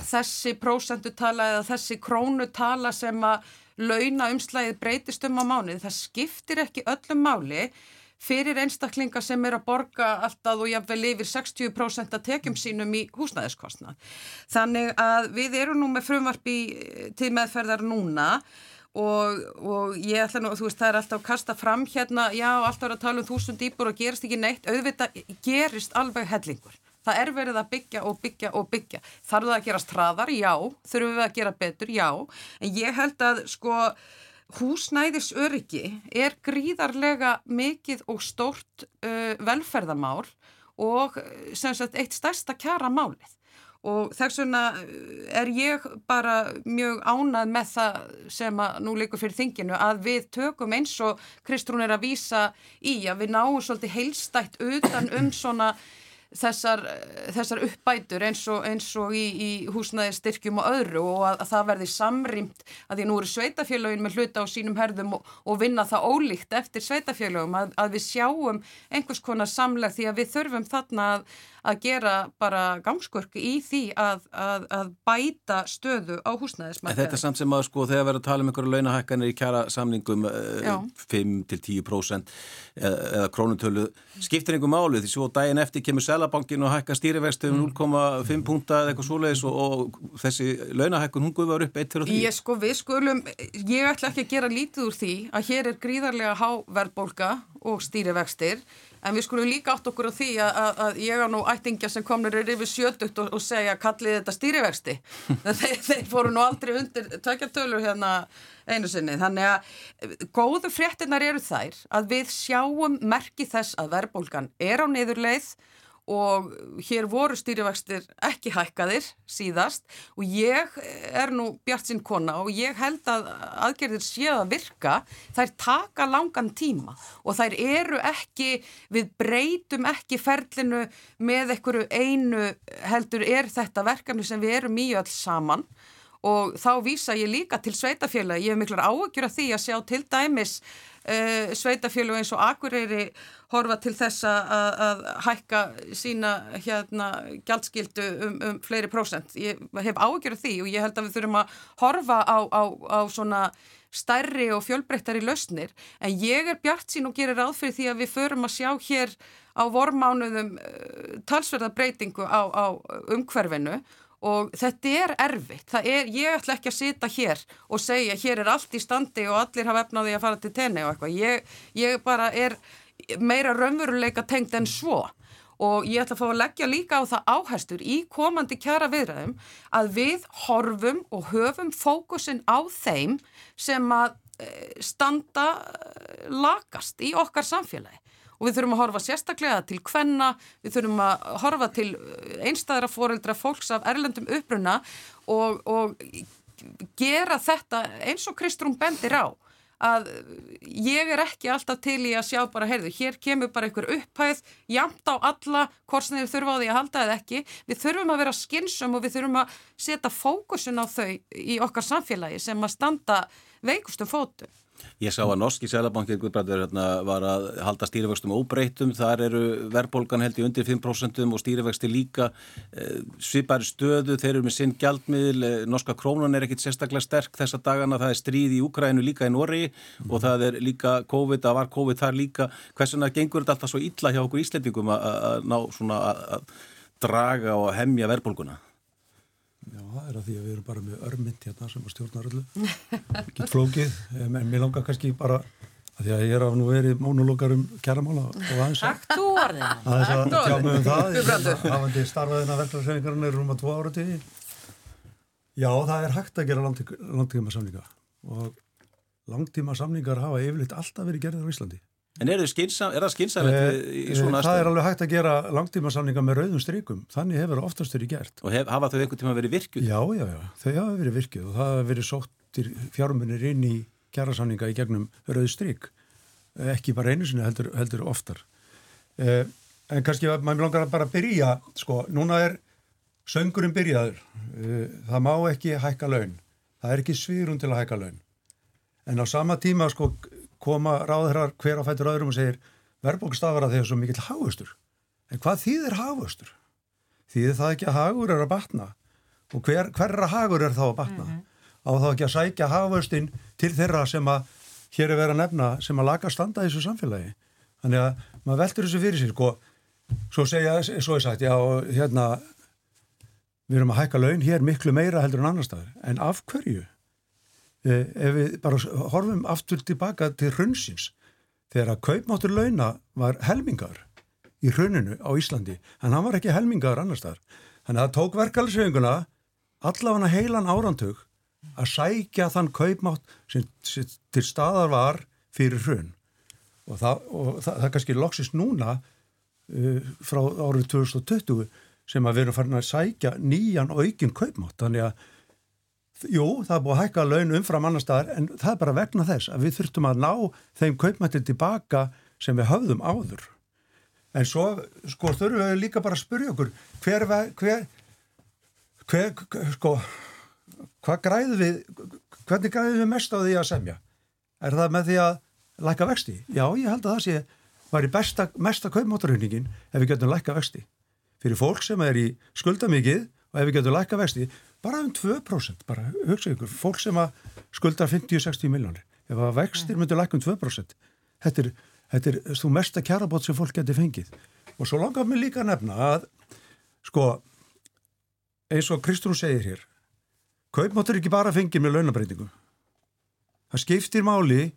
þessi prósendutala eða þessi krónutala sem að launa umslægið breytist um á mánuði. Það skiptir ekki öllum máli fyrir einstaklinga sem er að borga alltaf og jáfnvel yfir 60% að tekjum sínum í húsnæðiskostnað. Þannig að við erum nú með frumvarp í til meðferðar núna og, og ég ætla nú, þú veist, það er alltaf að kasta fram hérna, já, alltaf að tala um þúsund íbúr og gerist ekki neitt, auðvitað gerist alveg hellingur. Það er verið að byggja og byggja og byggja. Þarf það að gera straðar? Já. Þurfum við að gera betur? Já. En ég held að sko húsnæðisöryggi er gríðarlega mikið og stórt uh, velferðamál og sem sagt eitt stærsta kjara málið og þess vegna er ég bara mjög ánað með það sem að nú líkur fyrir þinginu að við tökum eins og Kristrún er að vísa í að við náum svolítið heilstætt utan um svona þessar, þessar uppbætur eins og, eins og í, í húsnaði styrkjum og öðru og að, að það verði samrýmt að því nú eru sveitafélagin með hluta á sínum herðum og, og vinna það ólíkt eftir sveitafélagum að, að við sjáum einhvers konar samleg því að við þurfum þarna að að gera bara gangskurki í því að, að, að bæta stöðu á húsnæðismarkaði. Þetta er samt sem að sko þegar erum að tala um einhverju launahækkanir í kjara samningum uh, 5-10% eða, eða krónutölu skiptir einhver málu því svo daginn eftir kemur selabankin og hækka stýrivextu um 0,5 punta eða eitthvað svoleiðis og, og þessi launahækkun hún guðvar upp eitt fyrir því? Ég sko, við skulum, ég ætla ekki að gera lítið úr því að hér er gríðarlega háverðbólka og stýrivextir En við skulum líka átt okkur á því að, að, að ég á nú ættingja sem komnur er yfir sjötugt og, og segja kallið þetta stýrivexti. [laughs] þeir, þeir fóru nú aldrei undir tökjartölur hérna einu sinni. Þannig að góðu fréttinar eru þær að við sjáum merki þess að verðbólgan er á niðurleið og hér voru stýrivextir ekki hækkaðir síðast og ég er nú bjart sinn kona og ég held að aðgerðir séu að virka, þær taka langan tíma og þær eru ekki, við breytum ekki ferlinu með einhverju einu heldur er þetta verkefni sem við erum í öll saman og þá vísa ég líka til sveitafélagi, ég hef miklar áökjur af því að sjá til dæmis uh, sveitafélagi eins og Akureyri horfa til þess að, að hækka sína hérna gjaldskildu um, um fleiri prósent. Ég hef ágjörð því og ég held að við þurfum að horfa á, á, á svona stærri og fjölbreyttari lausnir en ég er bjart sín og gerir ráð fyrir því að við förum að sjá hér á vormánuðum uh, talsverðarbreytingu á, á umhverfinu og þetta er erfitt, er, ég ætla ekki að sita hér og segja hér er allt í standi og allir hafa efnaði að fara til tenni og eitthvað, ég, ég bara er meira raunveruleika tengt en svo. Og ég ætla að fá að leggja líka á það áherstur í komandi kjara viðræðum að við horfum og höfum fókusin á þeim sem að eh, standa eh, lakast í okkar samfélagi og við þurfum að horfa sérstaklega til hvenna, við þurfum að horfa til eh, einstæðra foreldra fólks af erlendum uppruna og, og gera þetta eins og Kristrún bendir á að ég er ekki alltaf til í að sjá bara, heyrðu, hér kemur bara einhver upphæð, jamt á alla korsniður þurfa á því að halda eða ekki. Við þurfum að vera skynsum og við þurfum að setja fókusin á þau í okkar samfélagi sem að standa veikustum fótu Ég sá að Norski Sælabankir hérna, var að halda stýrivextum óbreytum, þar eru verðbólgan held í undir 5% og stýrivexti líka eh, svipari stöðu, þeir eru með sinn gjaldmiðl, eh, norska krónan er ekkit sérstaklega sterk þessa dagana, það er stríð í Úkrænu líka í Norri og það er líka COVID, það var COVID þar líka, hversuna gengur þetta alltaf svo illa hjá okkur íslendingum að ná svona að draga og hemja verðbólguna? Já, það er að því að við erum bara með örmynd hérna sem að stjórnar öllu. Gitt flókið, en mér langar kannski bara að því að ég er af nú verið mónulokar um kæramála og aðeins að. Aðeins að tjá mig um það. Hafandi starfaðina verðlarsreifingarinn er rúma tvo ára til. Já, það er hægt að gera langtíma samninga og langtíma samningar hafa yfirleitt alltaf verið gerðið á Íslandi. En er, skynsam, er það skynsamlegt eh, í svona aðstöðu? Það er alveg hægt að gera langtíma samninga með rauðum strykum. Þannig hefur oftast verið gert. Og hef, hafa þau einhvern tíma verið virkið? Já, já, já. Þau hafa verið virkið og það hafa verið sóttir fjármunir inn í kjærasamninga í gegnum rauð stryk. Ekki bara einu sinni heldur, heldur oftar. Eh, en kannski að maður langar að bara byrja, sko, núna er söngurinn byrjaður. Eh, það má ekki hækka laun. Það er ekki svirun til að hækka laun. En á sama tíma, sko, koma ráðherrar hver á fættur öðrum og segir verðbólkstafara þegar svo mikill hagustur. En hvað þýðir hagustur? Þýðir það ekki að hagur er að batna? Og hver, hverra hagur er þá að batna? Mm -hmm. Á þá ekki að sækja hagustinn til þeirra sem að hér er verið að nefna sem að laga standa í þessu samfélagi. Þannig að maður veldur þessu fyrir sér. Sko, svo segja, svo er sagt, já, hérna, við erum að hækka laun hér miklu meira heldur en annar staðar. En af hverju? Eh, ef við bara horfum aftur tilbaka til hrunnsins þegar að kaupmáttur launa var helmingar í hruninu á Íslandi en hann var ekki helmingar annar staðar. Þannig að það tók verkefælsveifinguna allavega heilan árantug að sækja þann kaupmátt sem til staðar var fyrir hrun. Og það, og það, það kannski loksist núna uh, frá árið 2020 sem að við erum farin að sækja nýjan aukinn kaupmátt. Þannig að Jú, það er búið að hækka laun umfram annar staðar en það er bara vegna þess að við þurftum að ná þeim kaupmættir tilbaka sem við höfðum áður. En svo, sko, þurfum við líka bara að spyrja okkur hver, hver, hver, sko, hvað græðum við, hvernig græðum við mest á því að semja? Er það með því að læka vexti? Já, ég held að það sé, var í besta, mesta kaupmáttarhundingin ef við getum læka vexti. Fyrir fólk sem er í skuldamikið og ef við getum læka vexti, bara um 2% bara hugsa ykkur, fólk sem að skuldar 50-60 miljónir, ef að vextir mm. myndur lækka um 2% þetta er, þetta er þú mesta kjarabót sem fólk getur fengið. Og svo langar mér líka að nefna að sko eins og Kristrún segir hér kaupmáttur ekki bara fengið með launabreitingum það skiptir máli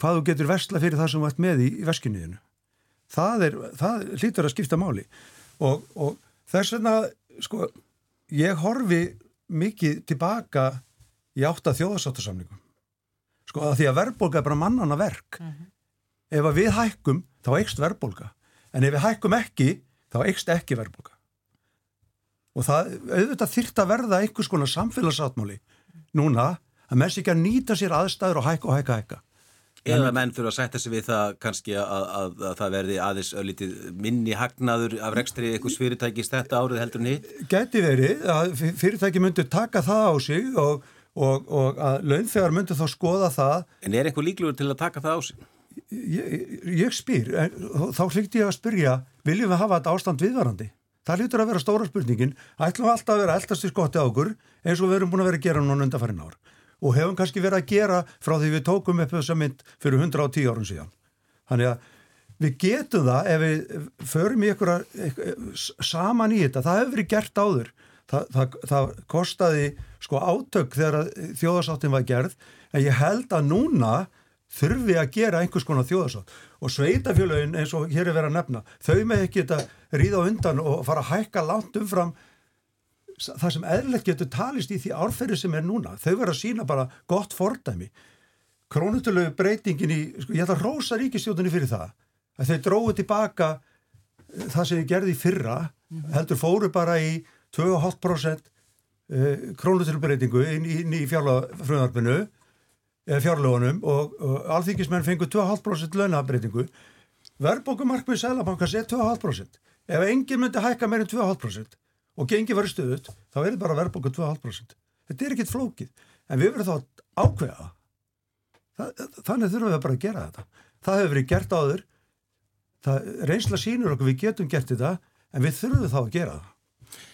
hvað þú getur versla fyrir það sem þú ert með í, í veskinniðinu það, er, það hlýtur að skipta máli. Og, og þess vegna sko, ég horfi mikið tilbaka í átta þjóðasáttarsamlingum sko að því að verðbólka er bara mannana verk. Mm -hmm. ef að við hækkum þá eikst verðbólka en ef við hækkum ekki þá eikst ekki verðbólka og það auðvitað þyrrt að verða einhvers konar samfélagsáttmáli núna að menn sér ekki að nýta sér aðstæður og hækka og hækka hækka Eða menn þurfa að setja sig við það kannski að, að, að, að það verði aðeins öllítið minni hagnaður af rekstri eitthvað fyrirtækis þetta árið heldur niður? Gæti verið að fyrirtæki myndur taka það á sig og, og, og að launþegar myndur þá skoða það. En er eitthvað líkluður til að taka það á sig? Ég, ég spyr, þá hlýtti ég að spyrja, viljum við hafa þetta ástand viðvarandi? Það hlýtur að vera stóra spurningin, ætlum við alltaf að vera eldast í skotti á okkur eins og við erum búin að vera að gera núna undanfærin ár og hefum kannski verið að gera frá því við tókum upp þessa mynd fyrir 110 árum síðan. Þannig að við getum það ef við förum í einhverja saman í þetta, það hefur verið gert áður. Það, það, það kostaði sko átök þegar þjóðarsáttin var gerð en ég held að núna þurfi að gera einhvers konar þjóðarsátt og sveitafjölögin eins og hér er verið að nefna þau með ekki þetta ríða undan og fara að hækka langt umfram það sem eðlert getur talist í því árferði sem er núna, þau verður að sína bara gott fordæmi. Krónutulegu breytingin í, sko, ég ætla að rosa ríkistjóðunni fyrir það að þau dróðu tilbaka eh, það sem þið gerði fyrra mm -hmm. heldur fóru bara í 2,5% krónutulegu breytingu inn í, í fjárlöfunarfinu eða fjárlöfunum og, og alþýkismenn fengur 2,5% launabreitingu verðbókumarkmið Sælabankars er 2,5% ef enginn myndi hækka meirinn 2,5% og gengi verið stöðut, þá er þetta bara verðbóku 2,5%. Þetta er ekkit flókið, en við verðum þá að ákveða. Það, þannig þurfum við bara að gera þetta. Það hefur verið gert áður, það, reynsla sínur okkur við getum gert þetta, en við þurfum þá að gera það.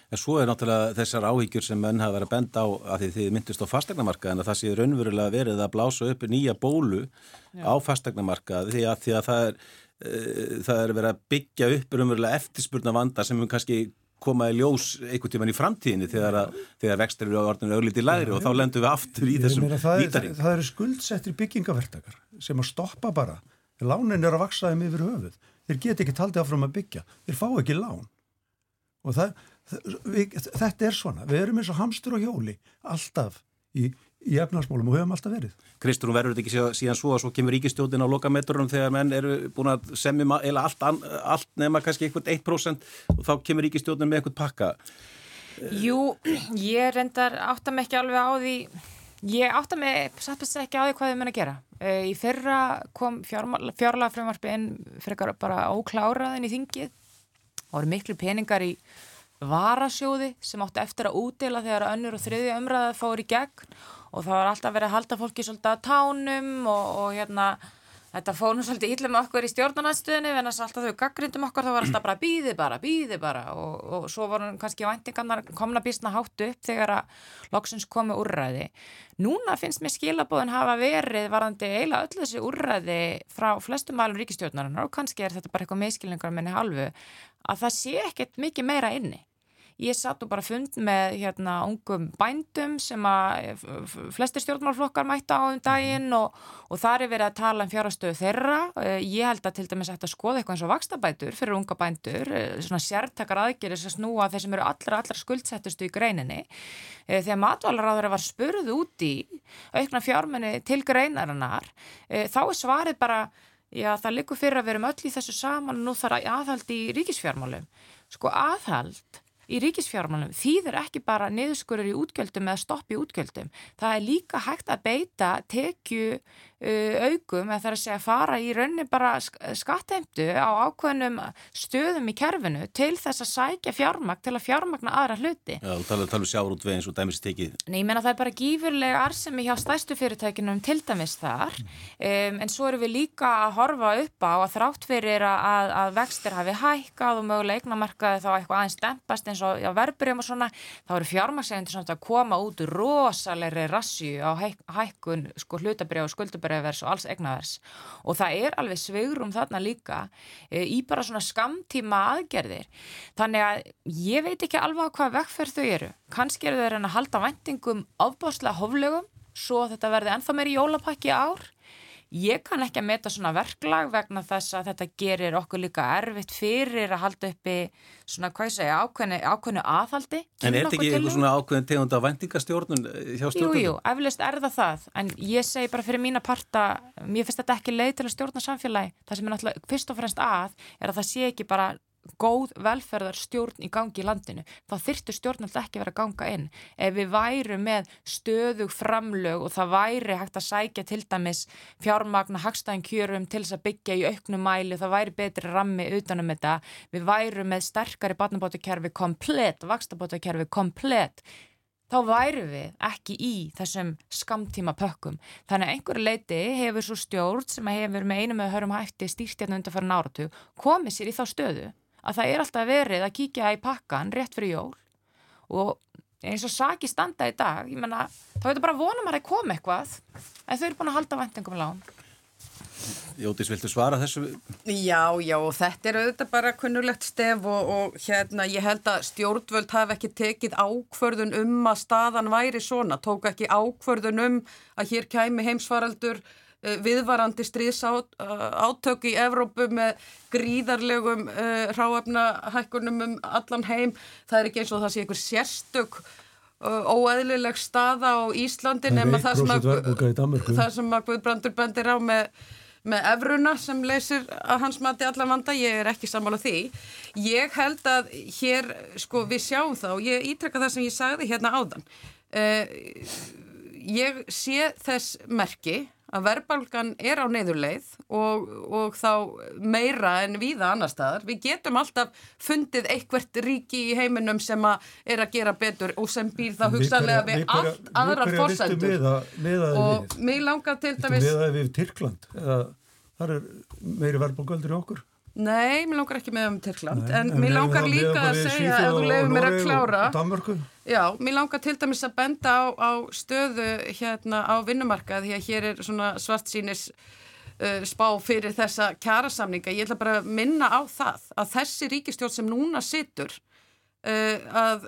En svo er náttúrulega þessar áhyggjur sem menn hafa verið að benda á að því þið myndist á fastegnamarka en að það sé raunverulega verið að blása upp nýja bólu Já. á fastegnamarka því að, því að það, er, uh, það er verið að byggja upp raunverulega eftirspurna vanda sem við kannski koma í ljós einhvern tíman í framtíðinni þegar, þegar vextur eru á orðinu auglítið læri og þá lendum við aftur í þessum vítari. Það, eru skuldsettir byggingavertakar sem að stoppa bara. Lánin er að vaksa þeim yfir höfuð. Þeir get ekki taldið áfram að byggja. Þeir fá ekki lán. Og það, við, þetta er svona. Við erum eins og hamstur og hjóli alltaf í í efnarsmálum og höfum alltaf verið. Kristur, hún verður þetta ekki síðan svo að svo kemur ríkistjóðin á lokametrunum þegar menn eru búin að semjum eða allt, allt nema kannski einhvern 1% og þá kemur ríkistjóðin með einhvern pakka. Jú, ég reyndar áttam ekki alveg á því, ég áttam ekki á því hvað þið mun að gera. Eh, í fyrra kom fjárlega frumvarfi inn fyrir bara ókláraðin í þingið og voru miklu peningar í varasjóði sem átti eftir að útdela þegar önnur og þriðja umræða fór í gegn og það var alltaf verið að halda fólki svolítið að tánum og, og hérna þetta fór nú svolítið íllum okkur í stjórnarnæðstöðinu en þess að alltaf þau gaggrindum okkur þá var alltaf bara býði bara, býði bara og, og svo voru kannski væntingarnar komna bísna háttu upp þegar að loksins komi úrræði. Núna finnst mér skilabóðin hafa verið varandi eiginlega öll þessi úrræði frá flestum alveg ríkistjórnarinnar og kannski er þetta bara eitthvað meðskilningar minni halvu að það sé ekkert mikið meira inni Ég satt og bara fund með hérna ungum bændum sem að flestir stjórnmálflokkar mætta á um daginn og, og þar er verið að tala um fjárastöðu þeirra. Eh, ég held að til dæmis ætti að skoða eitthvað eins og vakstabætur fyrir unga bændur, eh, svona sértakar aðgerir sem snúa þeir sem eru allra, allra skuldsettustu í greininni. Eh, þegar matválaráður var spurð út í aukna fjármenni til greinarinnar, þá er svarið bara, já það likur fyrir að við erum öll í þessu saman og nú þarf aðhald í ríkisfjármálum. Sko aðhald í ríkisfjármálum þýðir ekki bara niðurskurur í útgjöldum eða stopp í útgjöldum. Það er líka hægt að beita tekju uh, augum eða það er að segja fara í raunin bara skatteimtu á ákveðnum stöðum í kerfinu til þess að sækja fjármagn til að fjármagna aðra hluti. Já, þú talar um sjárótvegin svo dæmis tekið. Nei, ég menna það er bara gífurlega arsemi hjá stæstu fyrirtækinum til dæmis þar um, en svo eru við líka að horfa upp á að þrátt fyrir að, að vextir hafi hækkað og mögulega eignamarkaði þá eitthvað aðeins dempast eins og verbreyum og svona, þá eru fjármagssegjandi að koma út rosalegri rassi á hækkun sko, hlutabrið og skuldabrið hlutabræðavers og alls egnavers og það er alveg sveigrum þarna líka e, í bara svona skamtíma aðgerðir þannig að ég veit ekki alveg hvað vekkferð þau eru kannski eru þau að halda vendingum ábáslega hoflegum svo þetta verði ennþá meiri jólapakki ár Ég kann ekki að meta svona verklag vegna þess að þetta gerir okkur líka erfitt fyrir að halda uppi svona, hvað ég segja, ákveðinu, ákveðinu aðhaldi. En er þetta ekki eitthvað svona ákveðin tegund af vendingastjórnun eh, hjá stjórnum? Jú, jú, eflust er það það, en ég segi bara fyrir mína parta, mér finnst þetta ekki leið til að stjórna samfélagi. Það sem er náttúrulega fyrst og fremst að er að það sé ekki bara góð velferðar stjórn í gangi í landinu, þá þyrftur stjórn alltaf ekki verið að ganga inn. Ef við væru með stöðug framlög og það væri hægt að sækja til dæmis fjármagna hagstæðin kjörum til þess að byggja í auknum mæli, það væri betri rammi utanum þetta, við væru með sterkari batnabótakerfi komplett, vakstabótakerfi komplett, þá væru við ekki í þessum skamtíma pökkum. Þannig að einhverju leiti hefur svo stjórn sem hefur með einu með hörum hætti stýrstjarnu undan fyrir náratu komið sér í þá stöðu að það er alltaf verið að kíkja í pakkan rétt fyrir jól og eins og saki standa í dag, ég menna þá er þetta bara vonum að það kom eitthvað en þau eru búin að halda vendingum lán Jótis, viltu svara þessu? Já, já, og þetta er auðvitað bara kunnulegt stef og, og hérna ég held að stjórnvöld hafi ekki tekið ákvörðun um að staðan væri svona, tók ekki ákvörðun um að hér kæmi heimsfaraldur Eh, viðvarandi stríðsátök í Evrópu með gríðarlegum uh, eh, ráefnahækkunum um allan heim. Það er ekki eins og það sé einhver sérstök uh, óæðileg staða á Íslandi nema það sem, að, það sem að Guðbrandur bendir á með, með Evruna sem leysir að hans mati allan vanda. Ég er ekki sammála því. Ég held að hér, sko, við sjáum það og ég ítrekka það sem ég sagði hérna áðan. Uh, ég sé þess merki að verðbalgan er á neyðurleið og, og þá meira en víða annar staðar. Við getum alltaf fundið eitthvert ríki í heiminum sem að er að gera betur og sem býr það hugsanlega við allt aðrar fórsendur. Og mér langar til dæmis... Við að við Tyrkland, eða þar er meiri verðbalgaldur í okkur? Nei, mér langar ekki með um Tyrkland, en, en mér langar líka að segja að þú lefur mér að klára. Já, mér langar til dæmis að benda á, á stöðu hérna á vinnumarkað, því að hér er svona svart sínis uh, spá fyrir þessa kjærasamninga. Ég ætla bara að minna á það að þessi ríkistjórn sem núna situr Uh, að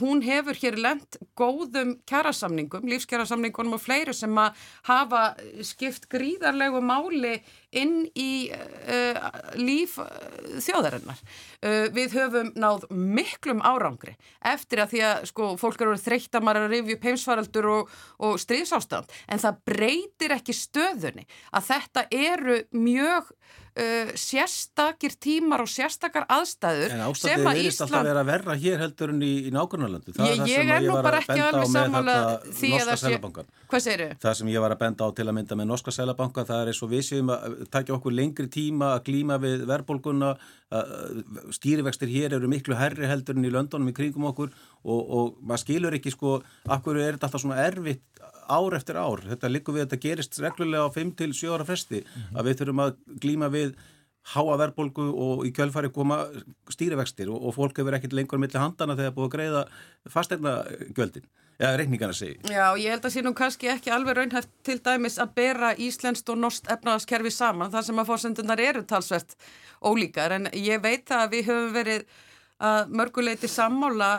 hún hefur hér lent góðum kjærasamningum, lífskjærasamningunum og fleiru sem að hafa skipt gríðarlegu máli inn í uh, líf uh, þjóðarinnar. Við höfum náð miklum árangri eftir að því að sko fólk eru þreytt að maður að rifja upp heimsvaraldur og, og stríðsástand en það breytir ekki stöðunni að þetta eru mjög uh, sérstakir tímar og sérstakar aðstæður En ástæðið verðist Ísland... alltaf að vera verra hér heldur en í, í nákvæmlega Ég, ég er nú bara ekki alveg sammála því að það sé Hvað segir þau? Það sem ég var að benda á til að mynda með Norska Sælabanka það er eins og við séum að takja okkur lengri tíma að glíma við verðbólguna stýrivextir hér eru miklu herri heldur en í löndunum í kringum okkur og, og maður skilur ekki sko, akkur er þetta alltaf svona erfitt ár eftir ár, þetta likur við, þetta gerist reglulega á 5-7 ára fresti mm -hmm. að við þurfum að glíma við háa verðbólgu og í kjölfari koma stýrivextir og, og fólk hefur ekkert lengur millir handana þegar búið að greiða fastegna göldin, eða reikningarna segi. Já, ég held að sé nú kannski ekki alveg raunhæft til dæmis að bera Íslenskt og Nost efnaðaskerfi saman, þar sem að fórsendunar eru talsvert ólíkar, en ég veit að við höfum verið að mörguleiti sammála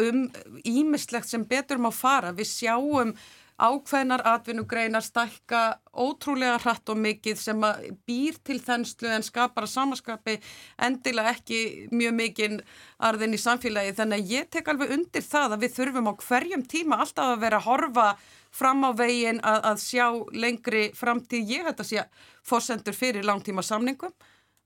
um ímislegt sem betur má fara. Við sjáum ákveðnar atvinnugreinar stækka ótrúlega hratt og mikið sem býr til þennslu en skapar að samaskapi endilega ekki mjög mikinn arðin í samfélagi. Þannig að ég tek alveg undir það að við þurfum á hverjum tíma alltaf að vera að horfa fram á veginn að, að sjá lengri framtíð. Ég að sé fórsendur fyrir langtíma samningum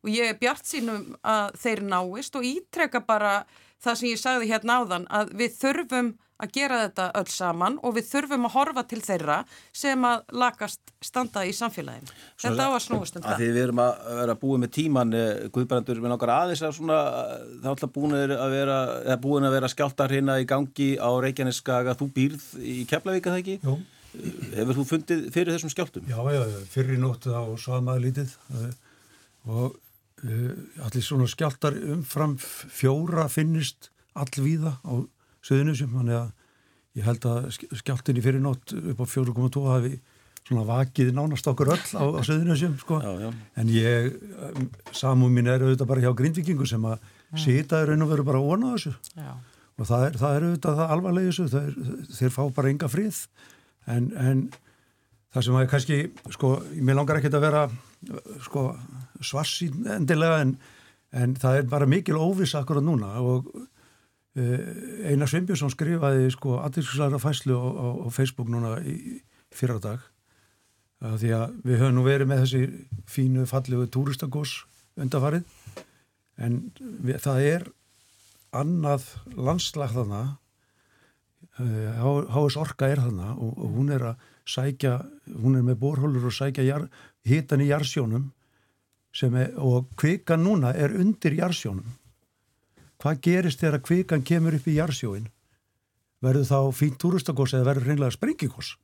og ég er bjart sínum að þeir náist og ítreka bara það sem ég sagði hérna áðan að við þurfum að gera þetta öll saman og við þurfum að horfa til þeirra sem að lakast standa í samfélaginu. Svo þetta á að snúast um það. Því við erum að vera búið með tíman eh, Guðbrandur með nokkar aðeins að svona þá ætla búin að vera, búin að vera skjáltar hérna í gangi á Reykjaneskaga þú býrð í Keflavíka það ekki? Jú. Hefur þú fundið fyrir þessum skjáltum? Já, já, fyrir nóttu á Svaðmaður lítið og uh, allir svona skjáltar umfram fjóra finnist allvíða á söðunusum, þannig að ég held að skjáltinni fyrir nótt upp á 4.2 hafi svona vakið nánast okkur öll á, á söðunum sko. Já, já. en ég um, samú mín er auðvitað bara hjá grindvikingu sem að sita í raun og veru bara að vona þessu Já. og það er, það er auðvitað það alvarlega þessu þeir, þeir fá bara enga frið en, en það sem að kannski sko, mér langar ekki að vera sko, svarsi endilega en, en það er bara mikil óviss akkurat núna og Einar Sveinbjörnsson skrifaði sko aðeinslæra fæslu á, á, á Facebook núna í fyrra dag að því að við höfum nú verið með þessi fínu fallegu túristagós undarfarið en við, það er annað landslag þarna. H.S. Orka er þarna og, og hún er að sækja, hún er með borhólur og sækja hitan í jarsjónum er, og kvikan núna er undir jarsjónum hvað gerist þegar kvikan kemur upp í jarsjóin verður þá fínt túristagós eða verður hreinlega sprengikós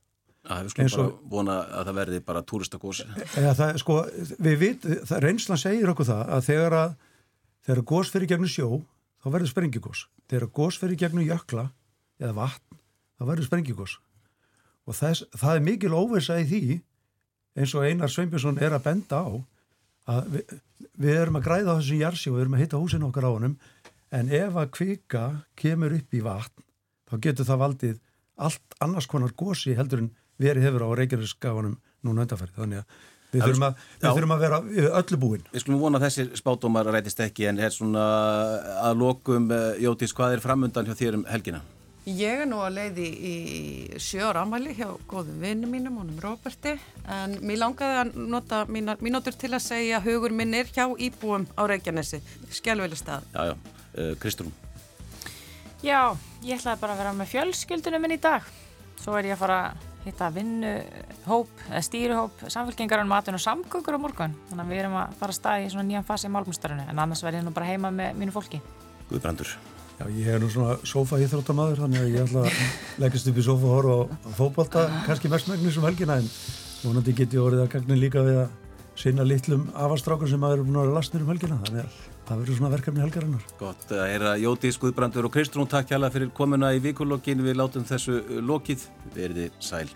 Það hefur sko bara vona að það verði bara túristakós Eða það, sko, við vit, það, reynslan segir okkur það að þegar að þegar gós fyrir gegnum sjó, þá verður sprengigós þegar gós fyrir gegnum jökla eða vatn, þá verður sprengigós og þess, það er mikil óvisa í því eins og Einar Sveinbjörnsson er að benda á að við, við erum að græða á þessum jarsjó, við erum að hitta húsin okkar á honum en ef að kvika kemur upp í vatn, þá getur það valdið allt annars konar gósi heldur en verið hefur á Reykjavíkskafanum núna undanfærið, þannig að við þurfum að, við þurfum að vera öllu búin. Við skulum vona að þessir spátumar rætist ekki en er svona að lokum, Jótís, hvað er framundan hjá þér um helgina? Ég er nú að leiði í sjö ára ámæli hjá góðum vinnum mínum, honum Róberti, en mér langaði að nota mínar mínútur til að segja hugur minn er hjá íbúum á Reykjanesi, skjálfveili stað. Já, já, Kristrún. Já, ég ætlaði bara að vera með fjölskyldunum minn í dag. Svo er ég að fara að hitta vinnuhóp, eða stýruhóp, samfélkingar um matun og samgöngur á morgun. Þannig að við erum að fara að staði í svona nýjan fasi í málmstarinu, en annars verð ég nú bara heima með mínu fólki. Guðbrandur. Já, ég er nú svona sofa íþróttamaður, þannig að ég ætla að leggast upp í sofa og horfa á, fókbalta, kannski mestmægnis um helgina, en vonandi get ég orðið að gagna líka við að sinna litlum afastrákur sem aður búin að vera lastnir um helgina, þannig að það verður svona verkefni helgarinnar. Gott að heyra Jótís, Guðbrandur og Kristrún, takk hjá það fyrir komuna í vikulokkin, við látum þessu lokið, verði sæl.